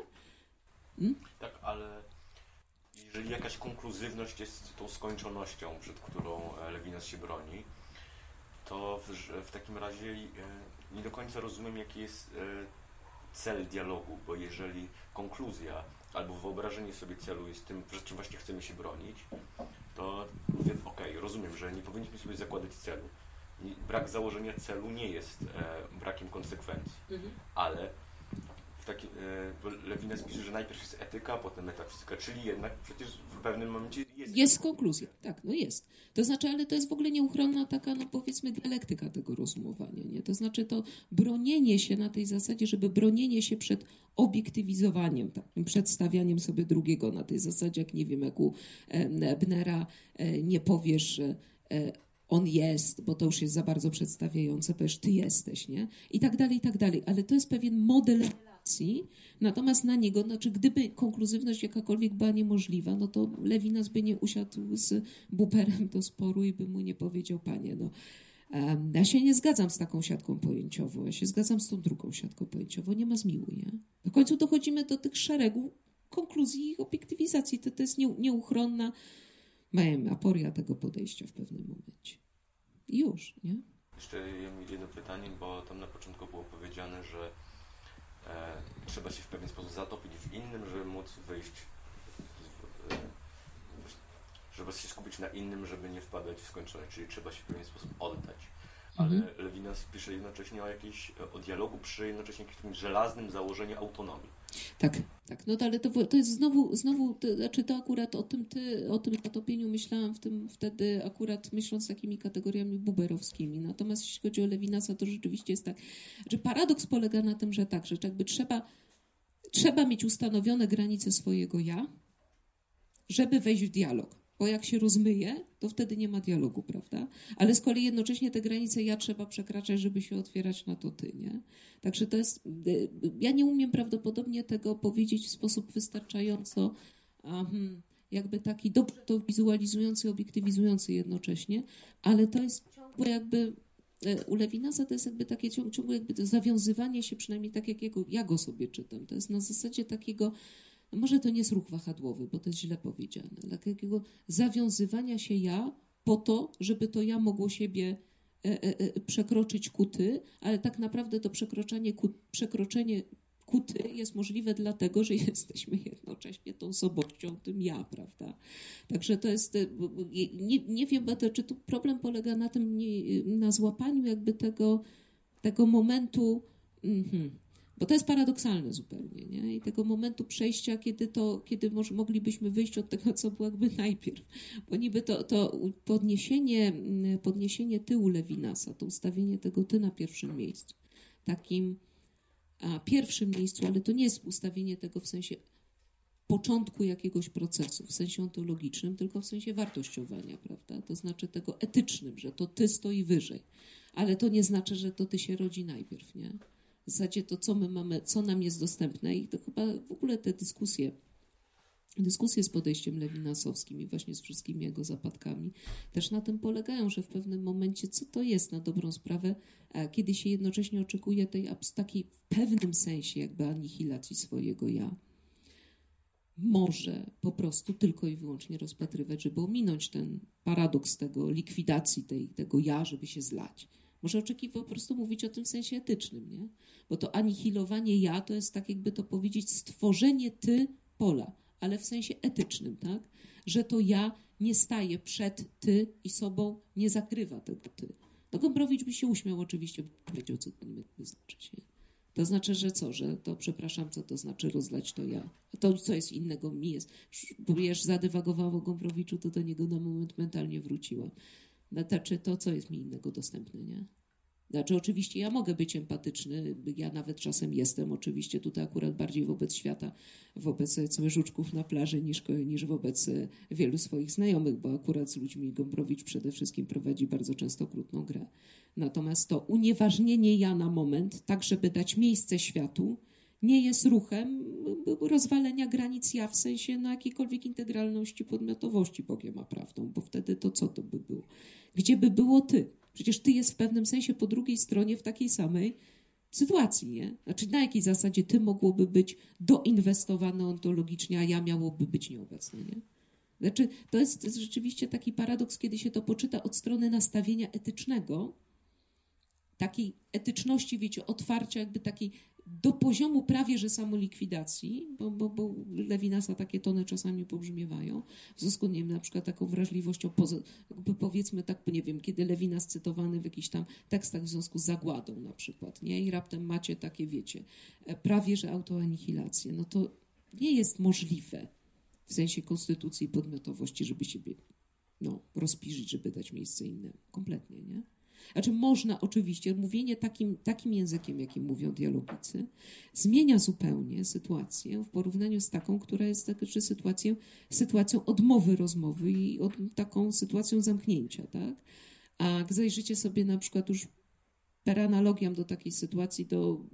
Hmm? Tak, ale jeżeli jakaś konkluzywność jest tą skończonością, przed którą Lewinas się broni, to w, w takim razie e, nie do końca rozumiem, jaki jest e, cel dialogu, bo jeżeli konkluzja albo wyobrażenie sobie celu jest tym, przed czym właśnie chcemy się bronić, to mówię, okej, okay, rozumiem, że nie powinniśmy sobie zakładać celu. Brak założenia celu nie jest e, brakiem konsekwencji, mhm. ale taki, e, Lewinas pisze, że najpierw jest etyka, potem metafizyka, czyli jednak przecież w pewnym momencie jest... Jest konkluzja, tak, no jest. To znaczy, ale to jest w ogóle nieuchronna taka, no powiedzmy, dialektyka tego rozumowania, nie? To znaczy to bronienie się na tej zasadzie, żeby bronienie się przed obiektywizowaniem, takim przedstawianiem sobie drugiego na tej zasadzie, jak nie wiem, jak u Ebnera e, nie powiesz, e, on jest, bo to już jest za bardzo przedstawiające, powiesz, ty jesteś, nie? I tak dalej, i tak dalej. Ale to jest pewien model natomiast na niego, znaczy gdyby konkluzywność jakakolwiek była niemożliwa, no to Lewinas by nie usiadł z Buperem do sporu i by mu nie powiedział, panie, no ja się nie zgadzam z taką siatką pojęciową, ja się zgadzam z tą drugą siatką pojęciową, nie ma zmiłuj, nie? W końcu dochodzimy do tych szeregu konkluzji i obiektywizacji, to, to jest nie, nieuchronna aporia tego podejścia w pewnym momencie. Już, nie? Jeszcze jedno pytanie, bo tam na początku było powiedziane, że trzeba się w pewien sposób zatopić w innym, żeby móc wyjść, e, żeby się skupić na innym, żeby nie wpadać w skończoność, czyli trzeba się w pewien sposób oddać. Ale mhm. Lewinas pisze jednocześnie o jakiejś, o dialogu przy jednocześnie jakimś żelaznym założeniu autonomii. Tak, tak. No ale to, to jest znowu, znowu to, znaczy to akurat o tym, ty, o tym zatopieniu myślałam w tym wtedy akurat myśląc takimi kategoriami buberowskimi. Natomiast jeśli chodzi o Lewinasa, to rzeczywiście jest tak, że paradoks polega na tym, że tak, że jakby trzeba, trzeba mieć ustanowione granice swojego ja, żeby wejść w dialog bo jak się rozmyje, to wtedy nie ma dialogu, prawda? Ale z kolei jednocześnie te granice ja trzeba przekraczać, żeby się otwierać na to ty, nie? Także to jest, y, ja nie umiem prawdopodobnie tego powiedzieć w sposób wystarczająco um, jakby taki dobrze to wizualizujący, obiektywizujący jednocześnie, ale to jest ciągłe jakby y, u Lewinasa to jest jakby takie ciągłe jakby zawiązywanie się, przynajmniej tak jak ja go sobie czytam. To jest na zasadzie takiego może to nie jest ruch wahadłowy, bo to jest źle powiedziane, ale takiego zawiązywania się ja po to, żeby to ja mogło siebie e, e, e, przekroczyć kuty, ale tak naprawdę to przekroczenie, przekroczenie kuty jest możliwe dlatego, że jesteśmy jednocześnie tą osobowością, tym ja, prawda? Także to jest, nie, nie wiem, czy tu problem polega na tym, na złapaniu jakby tego, tego momentu, mm -hmm, bo to jest paradoksalne zupełnie, nie? I tego momentu przejścia, kiedy to, kiedy może, moglibyśmy wyjść od tego, co było jakby najpierw. Bo niby to, to podniesienie, podniesienie tyłu Lewinasa, to ustawienie tego ty na pierwszym miejscu, takim a, pierwszym miejscu, ale to nie jest ustawienie tego w sensie początku jakiegoś procesu, w sensie ontologicznym, tylko w sensie wartościowania, prawda? To znaczy tego etycznym, że to ty stoi wyżej. Ale to nie znaczy, że to ty się rodzi najpierw, nie? W zasadzie to, co my mamy, co nam jest dostępne i to chyba w ogóle te dyskusje, dyskusje z podejściem lewinasowskim i właśnie z wszystkimi jego zapadkami też na tym polegają, że w pewnym momencie, co to jest na dobrą sprawę, kiedy się jednocześnie oczekuje tej takiej w pewnym sensie jakby anihilacji swojego ja, może po prostu tylko i wyłącznie rozpatrywać, żeby ominąć ten paradoks tego likwidacji tej, tego ja, żeby się zlać. Może oczekiwał po prostu mówić o tym w sensie etycznym, nie? Bo to anihilowanie ja to jest tak, jakby to powiedzieć, stworzenie ty pola, ale w sensie etycznym, tak? Że to ja nie staje przed ty i sobą nie zakrywa tego ty. No Gombrowicz by się uśmiał oczywiście, powiedział, co to niby znaczyć, nie? To znaczy, że co, że to, przepraszam, co to znaczy rozlać to ja. To, co jest innego mi jest. Bo wiesz, zadywagowało Gombrowiczu, to do niego na moment mentalnie wróciłam. Znaczy to, co jest mi innego dostępne, nie? Znaczy, oczywiście ja mogę być empatyczny, ja nawet czasem jestem, oczywiście tutaj akurat bardziej wobec świata, wobec cmyrzuczków na plaży niż, niż wobec wielu swoich znajomych, bo akurat z ludźmi Gombrowicz przede wszystkim prowadzi bardzo często okrutną grę. Natomiast to unieważnienie ja na moment, tak żeby dać miejsce światu, nie jest ruchem rozwalenia granic ja w sensie na jakiejkolwiek integralności, podmiotowości Bogiem a prawdą, bo wtedy to co to by było? Gdzie by było ty? Przecież ty jest w pewnym sensie po drugiej stronie w takiej samej sytuacji, nie? Znaczy na jakiej zasadzie ty mogłoby być doinwestowane ontologicznie, a ja miałoby być nieobecne, nie? Znaczy, to jest, to jest rzeczywiście taki paradoks, kiedy się to poczyta od strony nastawienia etycznego, takiej etyczności, wiecie, otwarcia jakby takiej do poziomu prawie że samolikwidacji, bo, bo, bo Lewinasa takie tony czasami pobrzmiewają, w związku, nie wiem, na przykład taką wrażliwością, poza, jakby powiedzmy tak, nie wiem, kiedy Lewinas cytowany w jakichś tam tekstach w związku z zagładą na przykład, nie? I raptem macie takie, wiecie, e, prawie że autoanihilację, no to nie jest możliwe w sensie konstytucji i podmiotowości, żeby siebie no, rozpiżyć, żeby dać miejsce innemu. Kompletnie, nie? Znaczy można oczywiście, mówienie takim, takim językiem, jakim mówią dialogicy, zmienia zupełnie sytuację w porównaniu z taką, która jest tak, czy sytuacją, sytuacją odmowy rozmowy i od, taką sytuacją zamknięcia, tak? A zajrzycie sobie na przykład już per analogiam do takiej sytuacji, do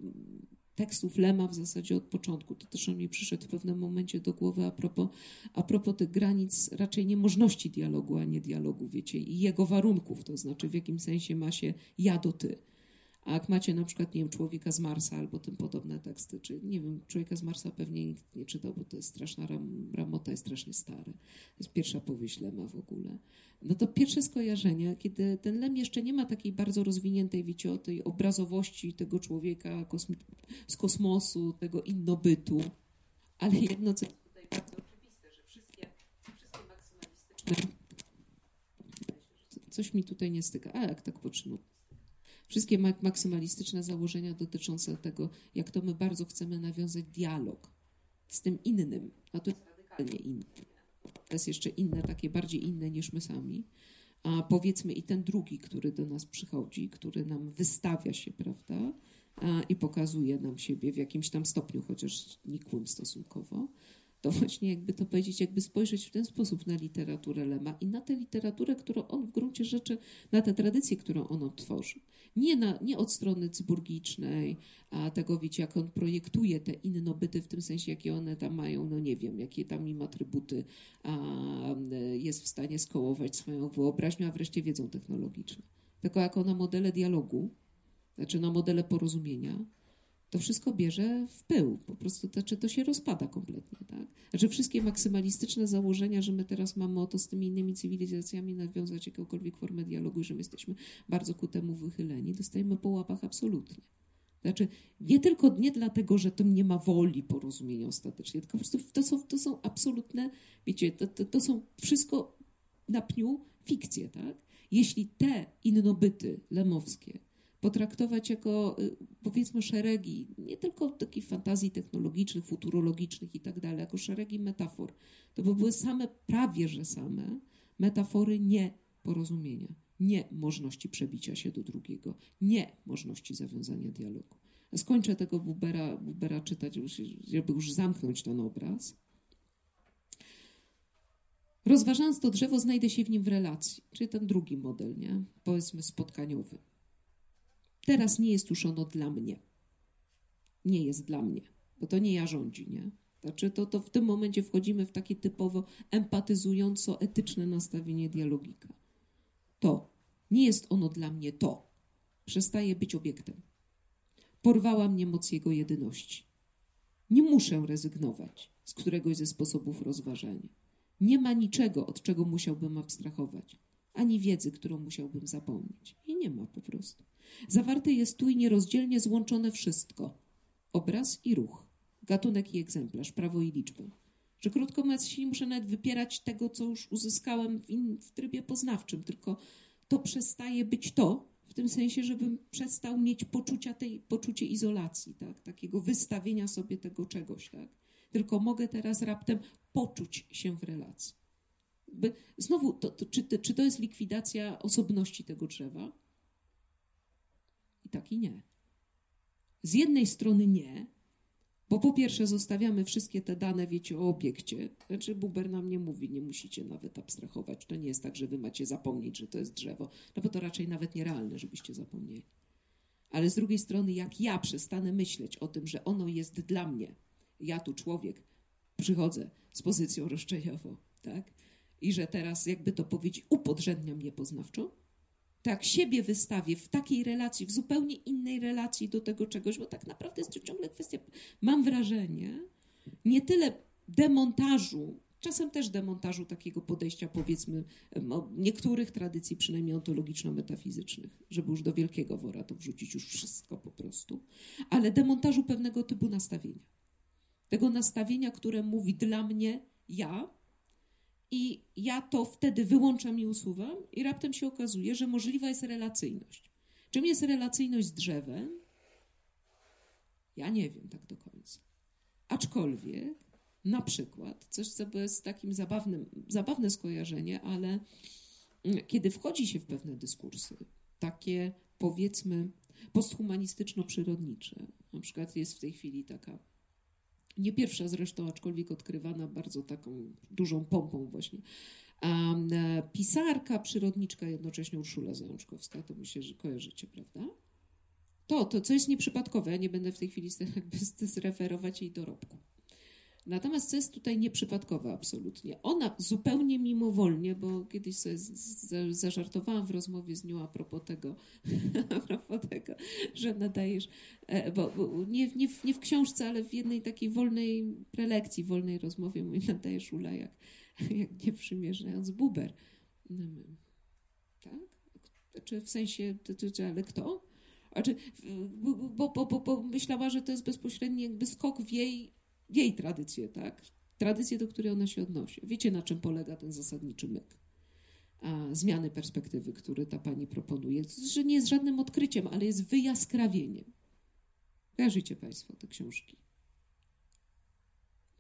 tekstów Lema w zasadzie od początku. To też on mi przyszedł w pewnym momencie do głowy a propos, a propos tych granic raczej niemożności dialogu, a nie dialogu, wiecie, i jego warunków, to znaczy w jakim sensie ma się ja do ty. A jak macie na przykład, nie wiem, Człowieka z Marsa albo tym podobne teksty, czy nie wiem, Człowieka z Marsa pewnie nikt nie czytał, bo to jest straszna ram, ramota, jest strasznie stare. To jest pierwsza powieść Lema w ogóle. No to pierwsze skojarzenia, kiedy ten Lem jeszcze nie ma takiej bardzo rozwiniętej, wiecie, o tej obrazowości tego człowieka kosmi- z kosmosu, tego innobytu, ale jedno, co tutaj bardzo oczywiste, że wszystkie, wszystkie maksymalistyczne... Coś mi tutaj nie styka. A jak tak poczynu? Wszystkie maksymalistyczne założenia dotyczące tego, jak to my bardzo chcemy nawiązać dialog z tym innym, a to jest radykalnie inne. To jest jeszcze inne, takie bardziej inne niż my sami. A powiedzmy i ten drugi, który do nas przychodzi, który nam wystawia się, prawda, i pokazuje nam siebie w jakimś tam stopniu, chociaż nikłym stosunkowo, to właśnie jakby to powiedzieć, jakby spojrzeć w ten sposób na literaturę Lema i na tę literaturę, którą on w gruncie rzeczy, na tę tradycję, którą on odtworzył. Nie, na, nie od strony cyburgicznej, a tego wiecie, jak on projektuje te innobyty w tym sensie, jakie one tam mają, no nie wiem, jakie tam im atrybuty a, jest w stanie skołować swoją wyobraźnią, a wreszcie wiedzą technologiczną. Tylko jako na modele dialogu, znaczy na modele porozumienia, to wszystko bierze w pył. Po prostu to, to się rozpada kompletnie. Tak? Znaczy wszystkie maksymalistyczne założenia, że my teraz mamy oto z tymi innymi cywilizacjami nawiązać jakąkolwiek formę dialogu i że my jesteśmy bardzo ku temu wychyleni, dostajemy po łapach absolutnie. Znaczy, nie tylko nie dlatego, że to nie ma woli porozumienia ostatecznie, tylko po prostu to są, to są absolutne, wiecie, to, to, to są wszystko na pniu fikcje, tak? Jeśli te innobyty lemowskie potraktować jako y, powiedzmy szeregi, nie tylko takich fantazji technologicznych, futurologicznych i tak dalej, jako szeregi metafor. To by były same, prawie że same metafory nie porozumienia, nie możliwości przebicia się do drugiego, nie możliwości zawiązania dialogu. Skończę tego Bubera, Bubera czytać, żeby już zamknąć ten obraz. Rozważając to drzewo, znajdę się w nim w relacji, czyli ten drugi model, nie? powiedzmy spotkaniowy. Teraz nie jest już ono dla mnie. Nie jest dla mnie, bo to nie ja rządzi, nie? Znaczy to, to w tym momencie wchodzimy w takie typowo empatyzująco-etyczne nastawienie dialogika. To. Nie jest ono dla mnie to. Przestaje być obiektem. Porwała mnie moc jego jedyności. Nie muszę rezygnować z któregoś ze sposobów rozważania. Nie ma niczego, od czego musiałbym abstrahować, ani wiedzy, którą musiałbym zapomnieć. Nie ma po prostu. Zawarte jest tu i nierozdzielnie złączone wszystko: obraz i ruch, gatunek i egzemplarz, prawo i liczbę. Że krótko mówiąc, nie muszę nawet wypierać tego, co już uzyskałem w, in, w trybie poznawczym, tylko to przestaje być to, w tym sensie, żebym przestał mieć poczucia tej, poczucie izolacji, tak? takiego wystawienia sobie tego czegoś. Tak? Tylko mogę teraz raptem poczuć się w relacji. By, znowu, to, to, czy, czy to jest likwidacja osobności tego drzewa? Tak i nie. Z jednej strony nie, bo po pierwsze zostawiamy wszystkie te dane, wiecie, o obiekcie. Znaczy Buber nam nie mówi, nie musicie nawet abstrahować. To nie jest tak, że wy macie zapomnieć, że to jest drzewo. No bo to raczej nawet nierealne, żebyście zapomnieli. Ale z drugiej strony, jak ja przestanę myśleć o tym, że ono jest dla mnie, ja tu człowiek, przychodzę z pozycją roszczeniową, tak? I że teraz, jakby to powiedzieć, upodrzednia mnie poznawczo, tak siebie wystawię w takiej relacji, w zupełnie innej relacji do tego czegoś, bo tak naprawdę jest to ciągle kwestia, mam wrażenie, nie tyle demontażu, czasem też demontażu takiego podejścia, powiedzmy, niektórych tradycji, przynajmniej ontologiczno-metafizycznych, żeby już do wielkiego wora to wrzucić już wszystko po prostu, ale demontażu pewnego typu nastawienia. Tego nastawienia, które mówi dla mnie ja, i ja to wtedy wyłączam i usuwam, i raptem się okazuje, że możliwa jest relacyjność. Czym jest relacyjność z drzewem? Ja nie wiem tak do końca. Aczkolwiek, na przykład, coś, co jest takim zabawnym, zabawne skojarzenie, ale mm, kiedy wchodzi się w pewne dyskursy, takie powiedzmy posthumanistyczno-przyrodnicze, na przykład jest w tej chwili taka nie pierwsza zresztą, aczkolwiek odkrywana bardzo taką dużą pompą właśnie. E, pisarka, przyrodniczka, jednocześnie Urszula Zajączkowska, to myślę, że kojarzycie, prawda? To, to co jest nieprzypadkowe, ja nie będę w tej chwili jakby zreferować jej dorobku. Natomiast co jest tutaj nieprzypadkowe absolutnie? Ona zupełnie mimowolnie, bo kiedyś sobie zażartowałam w rozmowie z nią a propos tego, a propos tego że nadajesz, e, bo, bo nie, nie, w, nie w książce, ale w jednej takiej wolnej prelekcji, wolnej rozmowie mówi, nadajesz Ula jak, jak nie przymierzając buber. No, tak? Czy w sensie, ale kto? Znaczy, bo, bo, bo, bo myślała, że to jest bezpośredni jakby skok w jej jej tradycję, tak? Tradycję, do której ona się odnosi. Wiecie, na czym polega ten zasadniczy myk? A, zmiany perspektywy, który ta pani proponuje, że nie jest żadnym odkryciem, ale jest wyjaskrawieniem. Kojarzycie Państwo te książki?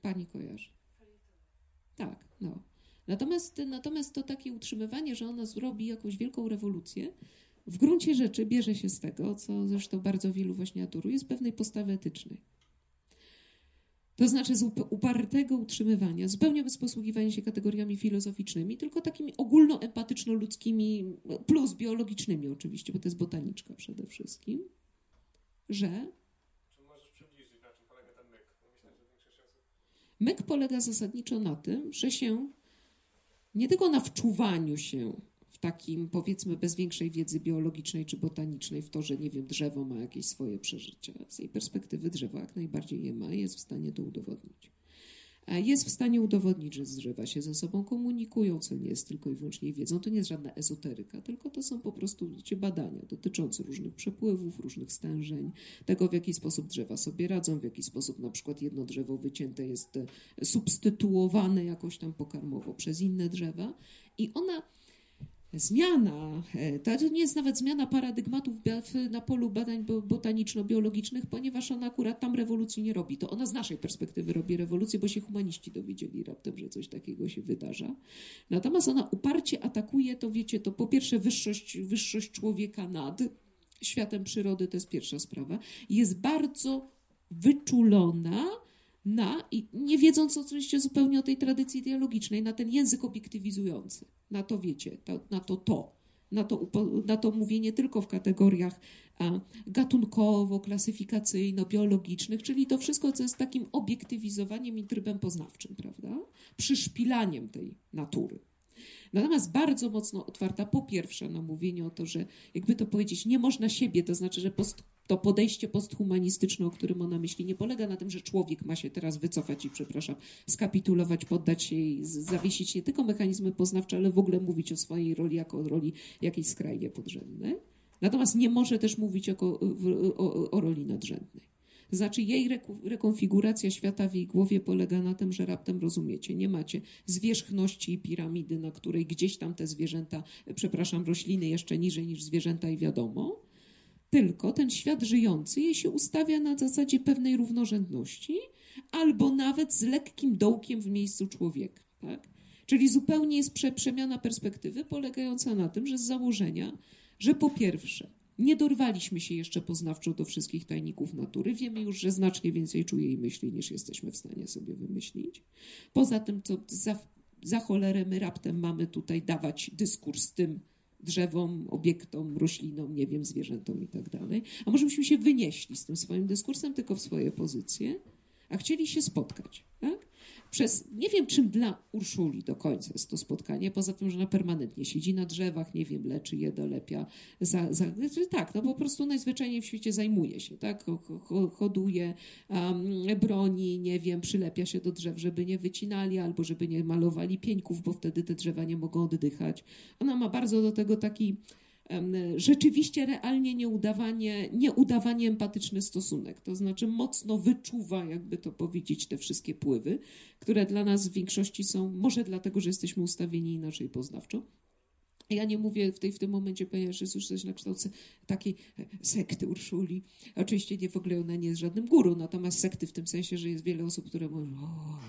Pani kojarzy. Tak, no. Natomiast, natomiast to takie utrzymywanie, że ona zrobi jakąś wielką rewolucję, w gruncie rzeczy bierze się z tego, co zresztą bardzo wielu właśnie adoruje, z pewnej postawy etycznej. To znaczy z upartego utrzymywania, zupełnie bez posługiwania się kategoriami filozoficznymi, tylko takimi ogólnoempatyczno-ludzkimi, plus biologicznymi oczywiście, bo to jest botaniczka przede wszystkim, że... Czy możesz przybliżyć, na czym polega ten myk? Myślę, że większość osób... Myk polega zasadniczo na tym, że się nie tylko na wczuwaniu się takim, powiedzmy, bez większej wiedzy biologicznej czy botanicznej w to, że, nie wiem, drzewo ma jakieś swoje przeżycia. Z jej perspektywy drzewo jak najbardziej je ma i jest w stanie to udowodnić. Jest w stanie udowodnić, że drzewa się ze sobą komunikują, co nie jest tylko i wyłącznie wiedzą. To nie jest żadna ezoteryka, tylko to są po prostu wiecie, badania dotyczące różnych przepływów, różnych stężeń, tego w jaki sposób drzewa sobie radzą, w jaki sposób na przykład jedno drzewo wycięte jest e, substytuowane jakoś tam pokarmowo przez inne drzewa. I ona zmiana, e, to nie jest nawet zmiana paradygmatów na polu badań botaniczno-biologicznych, ponieważ ona akurat tam rewolucji nie robi. To ona z naszej perspektywy robi rewolucję, bo się humaniści dowiedzieli raptem, że coś takiego się wydarza. Natomiast ona uparcie atakuje to, wiecie, to po pierwsze wyższość, wyższość człowieka nad światem przyrody, to jest pierwsza sprawa. Jest bardzo wyczulona na, i nie wiedząc oczywiście zupełnie o tej tradycji dialogicznej, na ten język obiektywizujący, na to wiecie, to, na to to, na to, na to mówienie tylko w kategoriach gatunkowo, klasyfikacyjno-biologicznych, czyli to wszystko, co jest takim obiektywizowaniem i trybem poznawczym, prawda? Przyszpilaniem tej natury. Natomiast bardzo mocno otwarta, po pierwsze, na mówienie o to, że jakby to powiedzieć, nie można siebie, to znaczy, że post, to podejście posthumanistyczne, o którym ona myśli, nie polega na tym, że człowiek ma się teraz wycofać i, przepraszam, skapitulować, poddać się i zawiesić nie tylko mechanizmy poznawcze, ale w ogóle mówić o swojej roli jako o roli jakiejś skrajnie podrzędnej. Natomiast nie może też mówić jako, o, o, o roli nadrzędnej. Znaczy jej rekonfiguracja świata w jej głowie polega na tym, że raptem rozumiecie, nie macie zwierzchności i piramidy, na której gdzieś tam te zwierzęta, przepraszam, rośliny jeszcze niżej niż zwierzęta i wiadomo, tylko ten świat żyjący jej się ustawia na zasadzie pewnej równorzędności albo nawet z lekkim dołkiem w miejscu człowieka. Tak? Czyli zupełnie jest prze, przemiana perspektywy polegająca na tym, że z założenia, że po pierwsze Nie dorwaliśmy się jeszcze poznawczo do wszystkich tajników natury. Wiemy już, że znacznie więcej czuje i myśli, niż jesteśmy w stanie sobie wymyślić. Poza tym, co za, za cholerę my raptem mamy tutaj dawać dyskurs tym drzewom, obiektom, roślinom, nie wiem, zwierzętom i tak dalej. A może byśmy się wynieśli z tym swoim dyskursem tylko w swoje pozycje, a chcieli się spotkać, tak? przez, nie wiem czym dla Urszuli do końca jest to spotkanie, poza tym, że ona permanentnie siedzi na drzewach, nie wiem, leczy je, dolepia, za, za, znaczy tak, no po prostu najzwyczajniej w świecie zajmuje się, tak, hoduje, um, broni, nie wiem, przylepia się do drzew, żeby nie wycinali albo żeby nie malowali pieńków, bo wtedy te drzewa nie mogą oddychać. Ona ma bardzo do tego taki rzeczywiście realnie nieudawanie, nieudawanie empatyczny stosunek. To znaczy mocno wyczuwa, jakby to powiedzieć, te wszystkie pływy, które dla nas w większości są, może dlatego, że jesteśmy ustawieni inaczej poznawczo, ja nie mówię w, tej, w tym momencie, ponieważ jest już coś na kształcie takiej sekty Urszuli. Oczywiście nie w ogóle ona nie jest żadnym guru, natomiast sekty w tym sensie, że jest wiele osób, które mówią, o,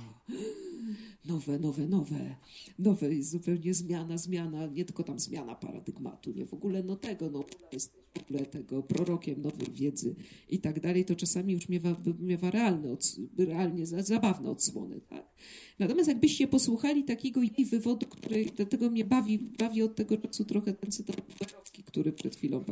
nowe, nowe, nowe, nowe, jest zupełnie zmiana, zmiana, nie tylko tam zmiana paradygmatu, nie w ogóle no tego, no jest w ogóle tego prorokiem nowej wiedzy i tak dalej, to czasami już miewa, miewa realne, realnie zabawne odsłony, tak? Natomiast jakbyście posłuchali takiego jej wywodu, który dlatego mnie bawi, bawi od tego czasu trochę ten cytat który przed chwilą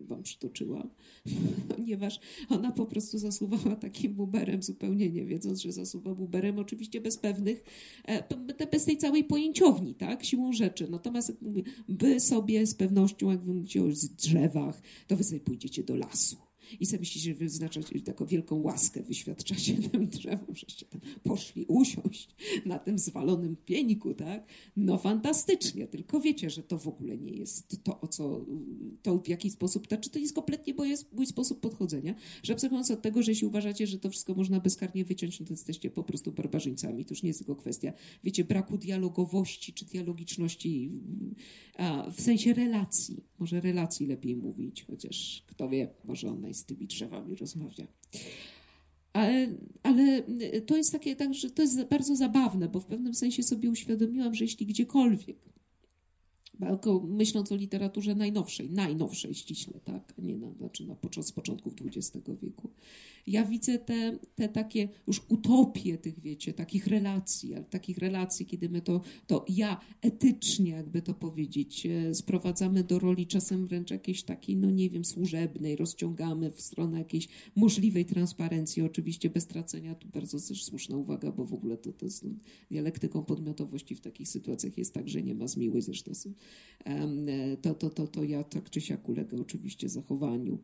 wam przytoczyłam, ponieważ ona po prostu zasuwała takim buberem, zupełnie nie wiedząc, że zasuwa buberem, oczywiście bez pewnych, e, bez tej całej pojęciowni, tak, siłą rzeczy. Natomiast jak mówię, wy sobie z pewnością, jak wy mówicie o drzewach, to wy sobie pójdziecie do lasu i sobie myślicie, że wyznaczacie taką wielką łaskę, wyświadczacie tym drzewom, żeście tam poszli usiąść na tym zwalonym pieniku, tak? No fantastycznie, tylko wiecie, że to w ogóle nie jest to, o co, to w jaki sposób, czy to jest kompletnie bo jest mój sposób podchodzenia, że abstrahując od tego, że jeśli uważacie, że to wszystko można bezkarnie wyciąć, no to jesteście po prostu barbarzyńcami. To już nie jest tylko kwestia, wiecie, braku dialogowości czy dialogiczności a, w sensie relacji. Może relacji lepiej mówić, chociaż kto wie, może ona z tymi drzewami rozmawia. Ale, ale to jest takie, tak, że to jest bardzo zabawne, bo w pewnym sensie sobie uświadomiłam, że jeśli gdziekolwiek myśląc o literaturze najnowszej, najnowszej ściśle, tak, nie na, znaczy na, z początków XX wieku. Ja widzę te, te takie już utopie tych, wiecie, takich relacji, ale takich relacji, kiedy my to, to ja etycznie, jakby to powiedzieć, e, sprowadzamy do roli czasem wręcz jakiejś takiej, no nie wiem, służebnej, rozciągamy w stronę jakiejś możliwej transparencji, oczywiście bez tracenia, tu bardzo też słuszna uwaga, bo w ogóle to, to z dialektyką podmiotowości w takich sytuacjach jest tak, że nie ma zmiły, zresztą to, to, to, to ja tak czy siak ulegę oczywiście zachowaniu.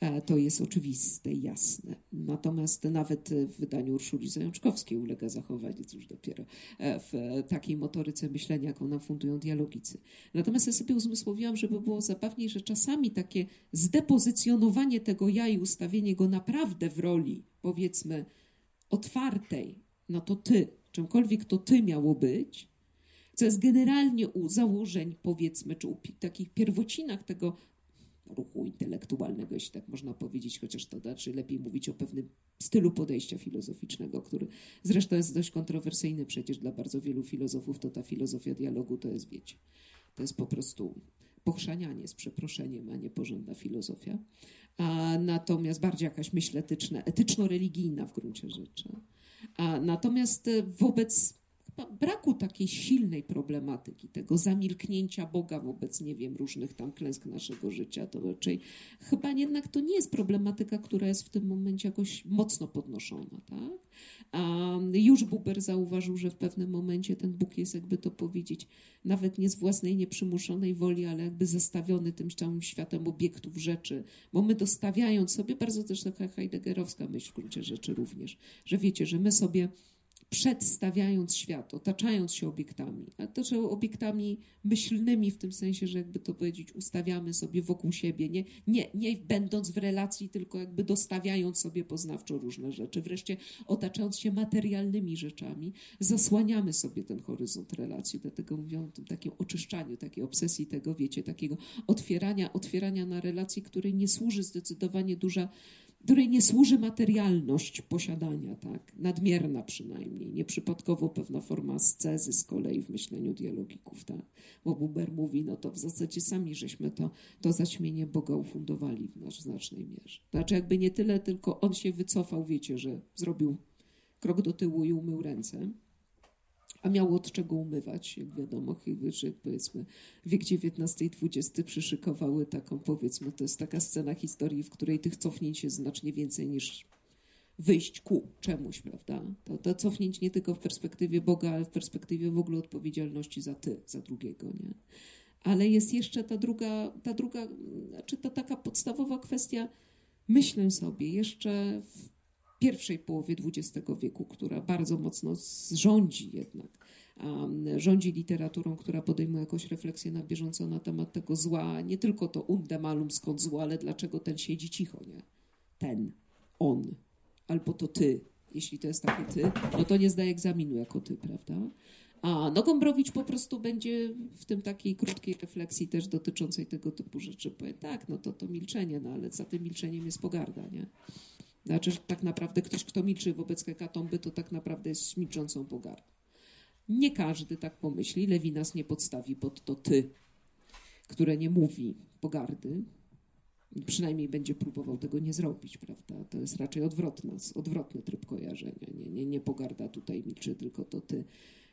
E, to jest oczywiste i jasne. Natomiast nawet w wydaniu Urszuli Zajączkowskiej ulega zachowaniu, cóż dopiero e, w takiej motoryce myślenia, jaką nam fundują dialogicy. Natomiast ja sobie uzmysłowiłam, żeby było zabawniej, że czasami takie zdepozycjonowanie tego ja i ustawienie go naprawdę w roli, powiedzmy, otwartej, no to ty, czymkolwiek to ty miało być, co jest generalnie u założeń, powiedzmy, czy u takich pierwocinach tego ruchu intelektualnego, jeśli tak można powiedzieć, chociaż to znaczy lepiej mówić o pewnym stylu podejścia filozoficznego, który zresztą jest dość kontrowersyjny przecież dla bardzo wielu filozofów, to ta filozofia dialogu to jest, wiecie, to jest po prostu pochrzanianie z przeproszeniem, a nie porządna filozofia. A natomiast bardziej jakaś myśl etyczna, etyczno-religijna w gruncie rzeczy. A natomiast wobec braku takiej silnej problematyki, tego zamilknięcia Boga wobec, nie wiem, różnych tam klęsk naszego życia, to raczej chyba jednak to nie jest problematyka, która jest w tym momencie jakoś mocno podnoszona, tak? A już Buber zauważył, że w pewnym momencie ten Bóg jest, jakby to powiedzieć, nawet nie z własnej nieprzymuszonej woli, ale jakby zastawiony tym całym światem obiektów rzeczy, bo my dostawiając sobie, bardzo też taka heideggerowska myśl w gruncie rzeczy również, że wiecie, że my sobie przedstawiając świat, otaczając się obiektami, ale też obiektami myślnymi w tym sensie, że jakby to powiedzieć, ustawiamy sobie wokół siebie, nie, nie, nie będąc w relacji, tylko jakby dostawiając sobie poznawczo różne rzeczy, wreszcie otaczając się materialnymi rzeczami, zasłaniamy sobie ten horyzont relacji, dlatego mówią o tym takim oczyszczaniu, takiej obsesji tego, wiecie, takiego otwierania, otwierania na relacji, której nie służy zdecydowanie duża której nie służy materialność posiadania, tak? nadmierna przynajmniej, nieprzypadkowo pewna forma ascezy z kolei w myśleniu dialogików. Tak? Bo Buber mówi, no to w zasadzie sami żeśmy to, to zaćmienie Boga ufundowali w nasz znacznej mierze. Znaczy jakby nie tyle, tylko on się wycofał, wiecie, że zrobił krok do tyłu i umył ręce, a miał od czego umywać, jak wiadomo, że powiedzmy wiek XIX i XX przyszykowały taką, powiedzmy, to jest taka scena historii, w której tych cofnięć jest znacznie więcej niż wyjść ku czemuś, prawda? To, to cofnięć nie tylko w perspektywie Boga, ale w perspektywie w ogóle odpowiedzialności za ty, za drugiego, nie? Ale jest jeszcze ta druga, ta druga, znaczy ta taka podstawowa kwestia, myślę sobie, jeszcze w pierwszej połowie XX wieku, która bardzo mocno rządzi jednak, um, rządzi literaturą, która podejmuje jakąś refleksję na bieżąco na temat tego zła, nie tylko to unde malum skąd zło, ale dlaczego ten siedzi cicho, nie? Ten, on, albo to ty. Jeśli to jest takie ty, no to nie zdaje egzaminu jako ty, prawda? A no Gombrowicz po prostu będzie w tym takiej krótkiej refleksji też dotyczącej tego typu rzeczy powie, tak, no to to milczenie, no ale za tym milczeniem jest pogarda, nie? Znaczy, że tak naprawdę ktoś, kto milczy wobec hekatomby, to tak naprawdę jest milczącą pogardą. Nie każdy tak pomyśli. Lewinas nie podstawi pod to ty, które nie mówi pogardy. Przynajmniej będzie próbował tego nie zrobić, prawda? To jest raczej odwrotna, odwrotny tryb kojarzenia. Nie, nie, nie pogarda tutaj milczy, tylko to ty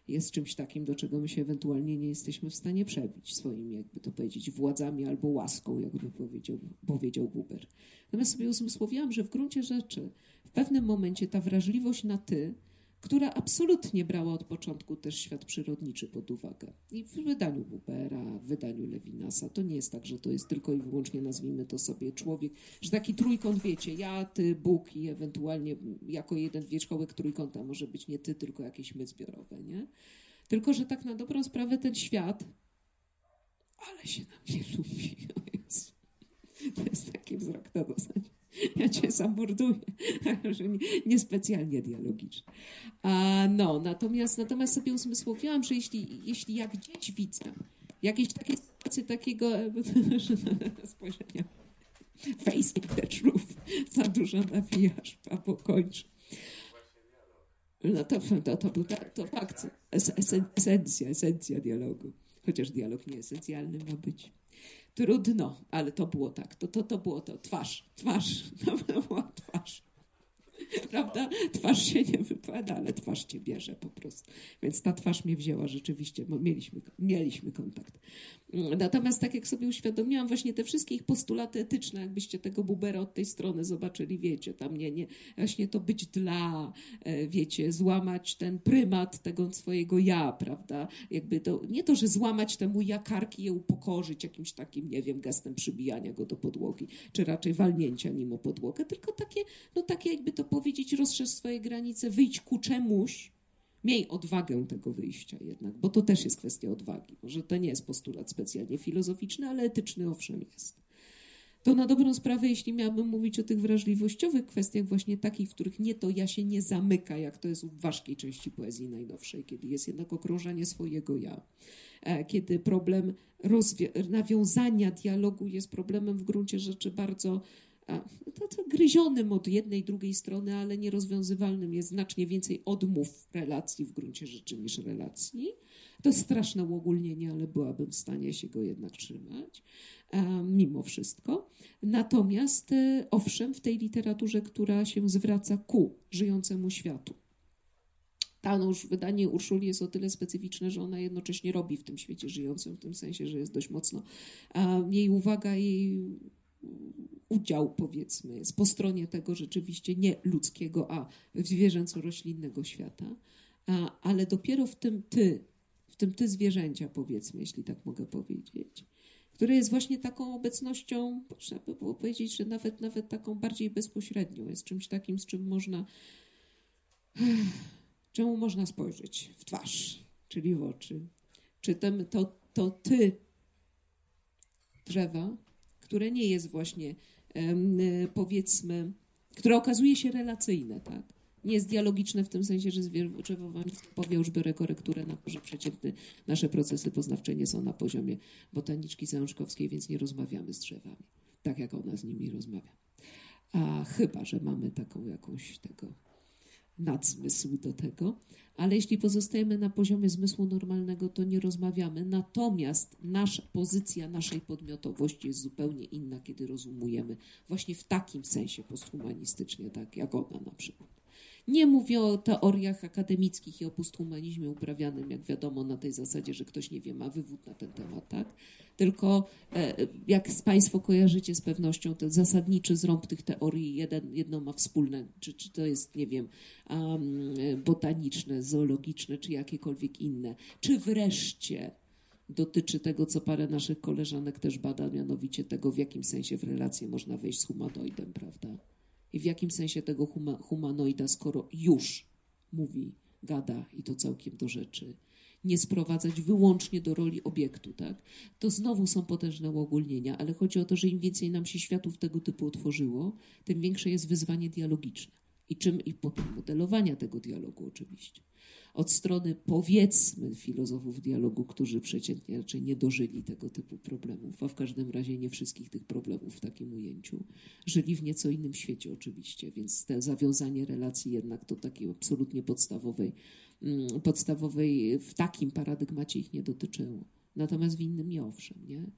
jest czymś takim, do czego my się ewentualnie nie jesteśmy w stanie przebić swoimi, jakby to powiedzieć, władzami albo łaską, jakby powiedział, powiedział Buber. Natomiast sobie uzmysłowiłam, że w gruncie rzeczy w pewnym momencie ta wrażliwość na ty, która absolutnie brała od początku też świat przyrodniczy pod uwagę. I w wydaniu Bubera, w wydaniu Lewinasa, to nie jest tak, że to jest tylko i wyłącznie, nazwijmy to sobie, człowiek, że taki trójkąt, wiecie, ja, ty, Bóg i ewentualnie jako jeden wierzchołek trójkąta może być nie ty, tylko jakieś my zbiorowe, nie? Tylko, że tak na dobrą sprawę ten świat, ale się nam nie lubi. To jest taki wzrok na zasadzie ja cię zamorduję. że nie, niespecjalnie dialogiczne. A, no, natomiast, natomiast sobie uzmysłowiłam, że jeśli, jeśli ja gdzieś widzę jakieś takie sytuacje takiego spojrzenia facing the truth, za dużo nawijasz, Paweł kończy. No to, to, to był to, to fakt, esencja, esencja dialogu. Chociaż dialog nie esencjalny ma być. Trudno, ale to było tak. To, to, to było to. Twarz, twarz. To była twarz. Prawda? Twarz się nie wypada, ale twarz cię bierze po prostu. Więc ta twarz mnie wzięła rzeczywiście, bo mieliśmy, mieliśmy kontakt. Natomiast tak jak sobie uświadomiłam, właśnie te wszystkie ich postulaty etyczne, jakbyście tego Bubera od tej strony zobaczyli, wiecie, tam nie, nie, właśnie to być dla, e, wiecie, złamać ten prymat tego swojego ja, prawda? Jakby to, nie to, że złamać temu ja karki, je upokorzyć jakimś takim, nie wiem, gestem przybijania go do podłogi, czy raczej walnięcia nim o podłogę, tylko takie, no takie jakby to powiedzieć, rozszerz swoje granice, wyjdź ku czemuś, Miej odwagę tego wyjścia jednak, bo to też jest kwestia odwagi. Może to nie jest postulat specjalnie filozoficzny, ale etyczny owszem jest. To na dobrą sprawę, jeśli miałabym mówić o tych wrażliwościowych kwestiach, właśnie takich, w których nie to ja się nie zamyka, jak to jest w ważkiej części poezji najnowszej, kiedy jest jednak okrążanie swojego ja, e, kiedy problem nawiązania dialogu jest problemem w gruncie rzeczy bardzo to, to gryzionym od jednej, drugiej strony, ale nierozwiązywalnym jest znacznie więcej odmów relacji w gruncie rzeczy niż relacji. To straszne uogólnienie, ale byłabym w stanie się go jednak trzymać, mimo wszystko. Natomiast, e, owszem, w tej literaturze, która się zwraca ku żyjącemu światu, ta już wydanie Urszuli jest o tyle specyficzne, że ona jednocześnie robi w tym świecie żyjącym, w tym sensie, że jest dość mocno. Jej uwaga, jej udział, powiedzmy, jest po stronie tego rzeczywiście nie ludzkiego, a zwierzęco-roślinnego świata, ale dopiero w tym ty, w tym ty zwierzęcia, powiedzmy, jeśli tak mogę powiedzieć, które jest właśnie taką obecnością, można by było powiedzieć, że nawet, nawet taką bardziej bezpośrednią, jest czymś takim, z czym można, czemu można spojrzeć w twarz, czyli w oczy. Czy ten, to, to ty drzewa, które nie jest właśnie powiedzmy, które okazuje się relacyjne, tak? Nie jest dialogiczne w tym sensie, że zwierzowanie powie, już biorę korekturę na że przeciętny nasze procesy poznawcze nie są na poziomie botaniczki zajączkowskiej, więc nie rozmawiamy z drzewami, tak jak ona z nimi rozmawia. A chyba, że mamy taką jakąś tego nadzmysł do tego, ale jeśli pozostajemy na poziomie zmysłu normalnego, to nie rozmawiamy. Natomiast nasza pozycja naszej podmiotowości jest zupełnie inna, kiedy rozumujemy właśnie w takim sensie posthumanistycznie, tak jak ona na przykład. Nie mówię o teoriach akademickich i o posthumanizmie uprawianym, jak wiadomo, na tej zasadzie, że ktoś nie wie, ma wywód na ten temat, tak? Tylko e, jak Państwo kojarzycie z pewnością, ten zasadniczy zrąb tych teorii jeden, jedno ma wspólne, czy, czy to jest, nie wiem, um, botaniczne, zoologiczne, czy jakiekolwiek inne, czy wreszcie dotyczy tego, co parę naszych koleżanek też bada, mianowicie tego, w jakim sensie w relację można wejść z humanoidem, prawda? I w jakim sensie tego huma, humanoida, skoro już mówi, gada i to całkiem do rzeczy, nie sprowadzać wyłącznie do roli obiektu, tak? To znowu są potężne uogólnienia, ale chodzi o to, że im więcej nam się światów tego typu otworzyło, tym większe jest wyzwanie dialogiczne. I czym i potem modelowania tego dialogu oczywiście od strony powiedzmy filozofów dialogu, którzy przeciętnie raczej nie dożyli tego typu problemów, a w każdym razie nie wszystkich tych problemów w takim ujęciu. Żyli w nieco innym świecie oczywiście, więc te zawiązanie relacji jednak do takiej absolutnie podstawowej, mm, podstawowej w takim paradygmacie ich nie dotyczyło. Natomiast w innym nie owszem, nie?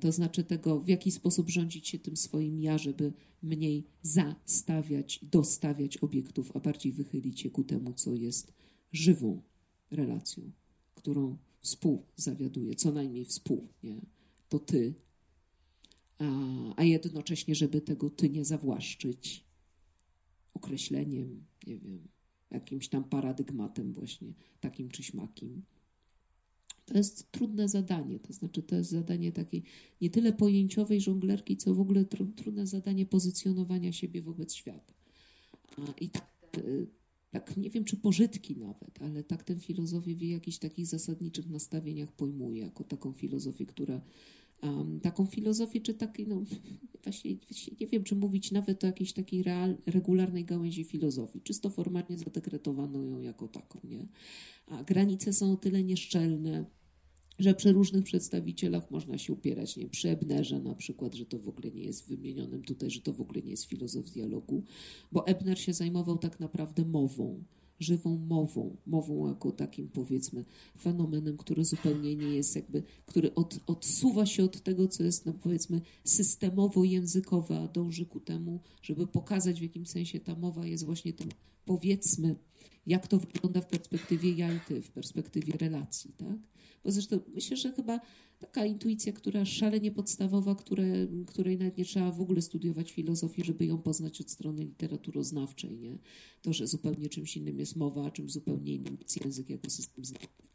To znaczy tego, w jaki sposób rządzić się tym swoim ja, żeby mniej zastawiać, dostawiać obiektów, a bardziej wychylić się ku temu, co jest żywą relacją, którą współzawiaduje, co najmniej współ, nie? to ty, a, a jednocześnie, żeby tego ty nie zawłaszczyć określeniem, nie wiem, jakimś tam paradygmatem właśnie takim czy śmakim. To jest trudne zadanie, to znaczy to jest zadanie takiej nie tyle pojęciowej żonglerki, co w ogóle trudne zadanie pozycjonowania siebie wobec świata. I tak, tak nie wiem czy pożytki nawet, ale tak tę filozofię w jakichś takich zasadniczych nastawieniach pojmuje, jako taką filozofię, która um, taką filozofię, czy takiej, no właśnie, właśnie, nie wiem, czy mówić nawet o jakiejś takiej real, regularnej gałęzi filozofii. Czysto formalnie zadekretowano ją jako taką, nie? A granice są o tyle nieszczelne, że przy różnych przedstawicielach można się upierać, nie przy Ebnerze na przykład, że to w ogóle nie jest wymienionym tutaj, że to w ogóle nie jest filozof dialogu, bo Ebner się zajmował tak naprawdę mową, żywą mową, mową jako takim powiedzmy fenomenem, który zupełnie nie jest jakby, który od, odsuwa się od tego, co jest no powiedzmy systemowo-językowe, a dąży ku temu, żeby pokazać w jakim sensie ta mowa jest właśnie tym powiedzmy, jak to wygląda w perspektywie ja i ty, w perspektywie relacji, tak? Bo zresztą myślę, że chyba taka intuicja, która szalenie podstawowa, które, której nawet nie trzeba w ogóle studiować filozofii, żeby ją poznać od strony literaturoznawczej, nie? To, że zupełnie czymś innym jest mowa, a czym zupełnie innym jest język jako system znaków.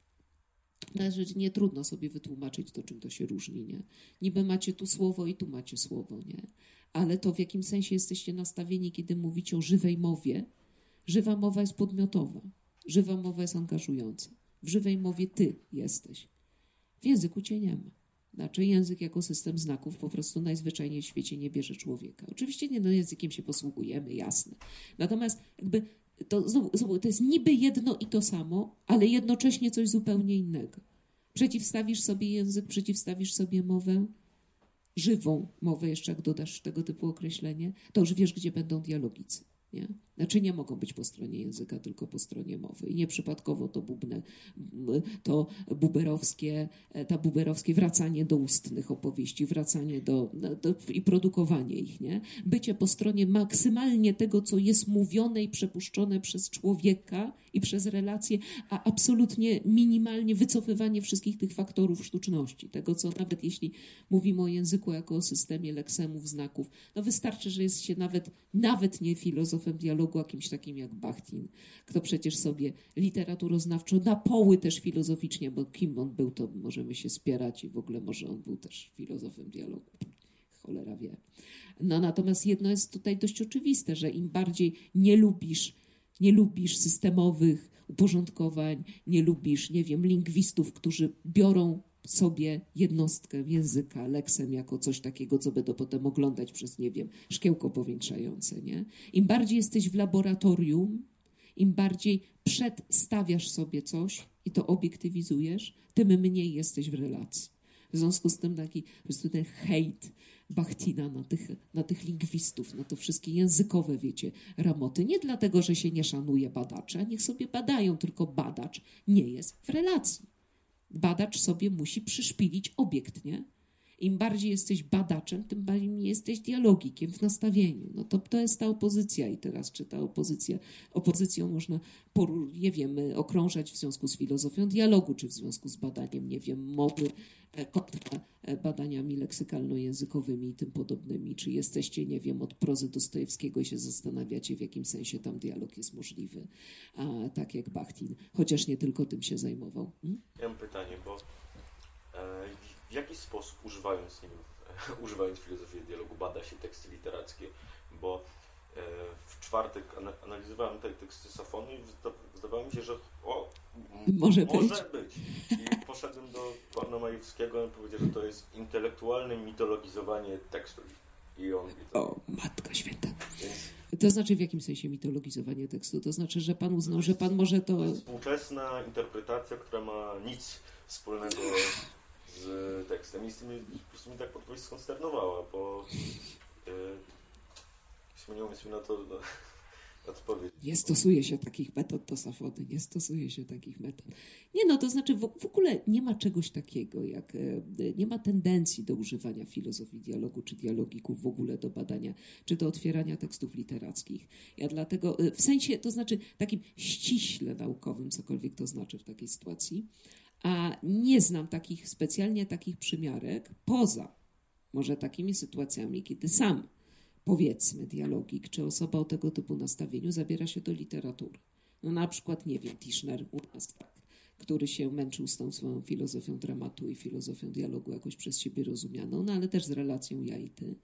Należy nie trudno sobie wytłumaczyć to, czym to się różni, nie? Niby macie tu słowo i tu macie słowo, nie? Ale to w jakim sensie jesteście nastawieni, kiedy mówicie o żywej mowie, Żywa mowa jest podmiotowa, żywa mowa jest angażująca. W żywej mowie ty jesteś. W języku cię nie ma. Znaczy język jako system znaków po prostu najzwyczajniej w świecie nie bierze człowieka. Oczywiście nie no językiem się posługujemy, jasne. Natomiast jakby to, znowu, to jest niby jedno i to samo, ale jednocześnie coś zupełnie innego. Przeciwstawisz sobie język, przeciwstawisz sobie mowę, żywą mowę, jeszcze jak dodasz tego typu określenie, to już wiesz, gdzie będą dialogicy. Nie? Znaczy nie mogą być po stronie języka, tylko po stronie mowy. I nieprzypadkowo to bubne, to buberowskie, ta buberowskie wracanie do ustnych opowieści, wracanie do, do, i produkowanie ich, nie? Bycie po stronie maksymalnie tego, co jest mówione i przepuszczone przez człowieka i przez relacje, a absolutnie minimalnie wycofywanie wszystkich tych faktorów sztuczności. Tego, co nawet jeśli mówimy o języku jako o systemie leksemów, znaków, no wystarczy, że jest się nawet, nawet nie filozofem dialogu, dialogu jakimś takim jak Bachtin, kto przecież sobie literaturoznawczo na poły też filozoficznie, bo kim on był, to możemy się spierać i w ogóle może on był też filozofem dialogu. Cholera wie. No natomiast jedno jest tutaj dość oczywiste, że im bardziej nie lubisz, nie lubisz systemowych uporządkowań, nie lubisz, nie wiem, lingwistów, którzy biorą sobie jednostkę języka, leksem jako coś takiego, co będą potem oglądać przez, nie wiem, szkiełko powiększające, nie? Im bardziej jesteś w laboratorium, im bardziej przedstawiasz sobie coś i to obiektywizujesz, tym mniej jesteś w relacji. W związku z tym taki po prostu ten hejt Bachtina na tych, na tych lingwistów, na to wszystkie językowe, wiecie, ramoty. Nie dlatego, że się nie szanuje badaczy, a niech sobie badają, tylko badacz nie jest w relacji. Badacz sobie musi przyszpilić obiekt, nie? Im bardziej jesteś badaczem, tym bardziej jesteś dialogikiem w nastawieniu. No to, to jest ta opozycja i teraz, czy ta opozycja, opozycją można, nie wiem, okrążać w związku z filozofią dialogu, czy w związku z badaniem, nie wiem, mowy, e, kontra e, badaniami leksykalno-językowymi i tym podobnymi. Czy jesteście, nie wiem, od prozy Dostojewskiego i się zastanawiacie, w jakim sensie tam dialog jest możliwy, a tak jak Bachtin, chociaż nie tylko tym się zajmował. Hmm? Ja mam pytanie, bo w jaki sposób używając, nie wiem, używając filozofii dialogu bada się teksty literackie, bo e, w czwartek ana- analizowałem te teksty Safony i zda- zdawało mi się, że o, Może może być. I poszedłem do pana Majewskiego, on powiedział, że to jest intelektualne mitologizowanie tekstu. I on... I to, O, Matko Święta. To znaczy w jakim sensie mitologizowanie tekstu? To znaczy, że pan uznał, że pan może to... to jest współczesna interpretacja, która ma nic wspólnego z tekstem. I z tym po prostu mnie tak podpowiedź skonsternowała, bo yy, nie umiem na to na, odpowiedzieć. Nie stosuje się takich metod do Safony, nie stosuje się takich metod. Nie no, to znaczy w, w ogóle nie ma czegoś takiego, jak e, nie ma tendencji do używania filozofii dialogu czy dialogików w ogóle do badania, czy do otwierania tekstów literackich. Ja dlatego, e, w sensie, to znaczy takim ściśle naukowym, cokolwiek to znaczy w takiej sytuacji, a nie znam takich, specjalnie takich przymiarek, poza może takimi sytuacjami, kiedy sam powiedzmy dialogik, czy osoba o tego typu nastawieniu zabiera się do literatury. No na przykład, nie wiem, Tischner u nas, tak, który się męczył z tą swoją filozofią dramatu i filozofią dialogu jakoś przez siebie rozumianą, no ale też z relacją ja i ty.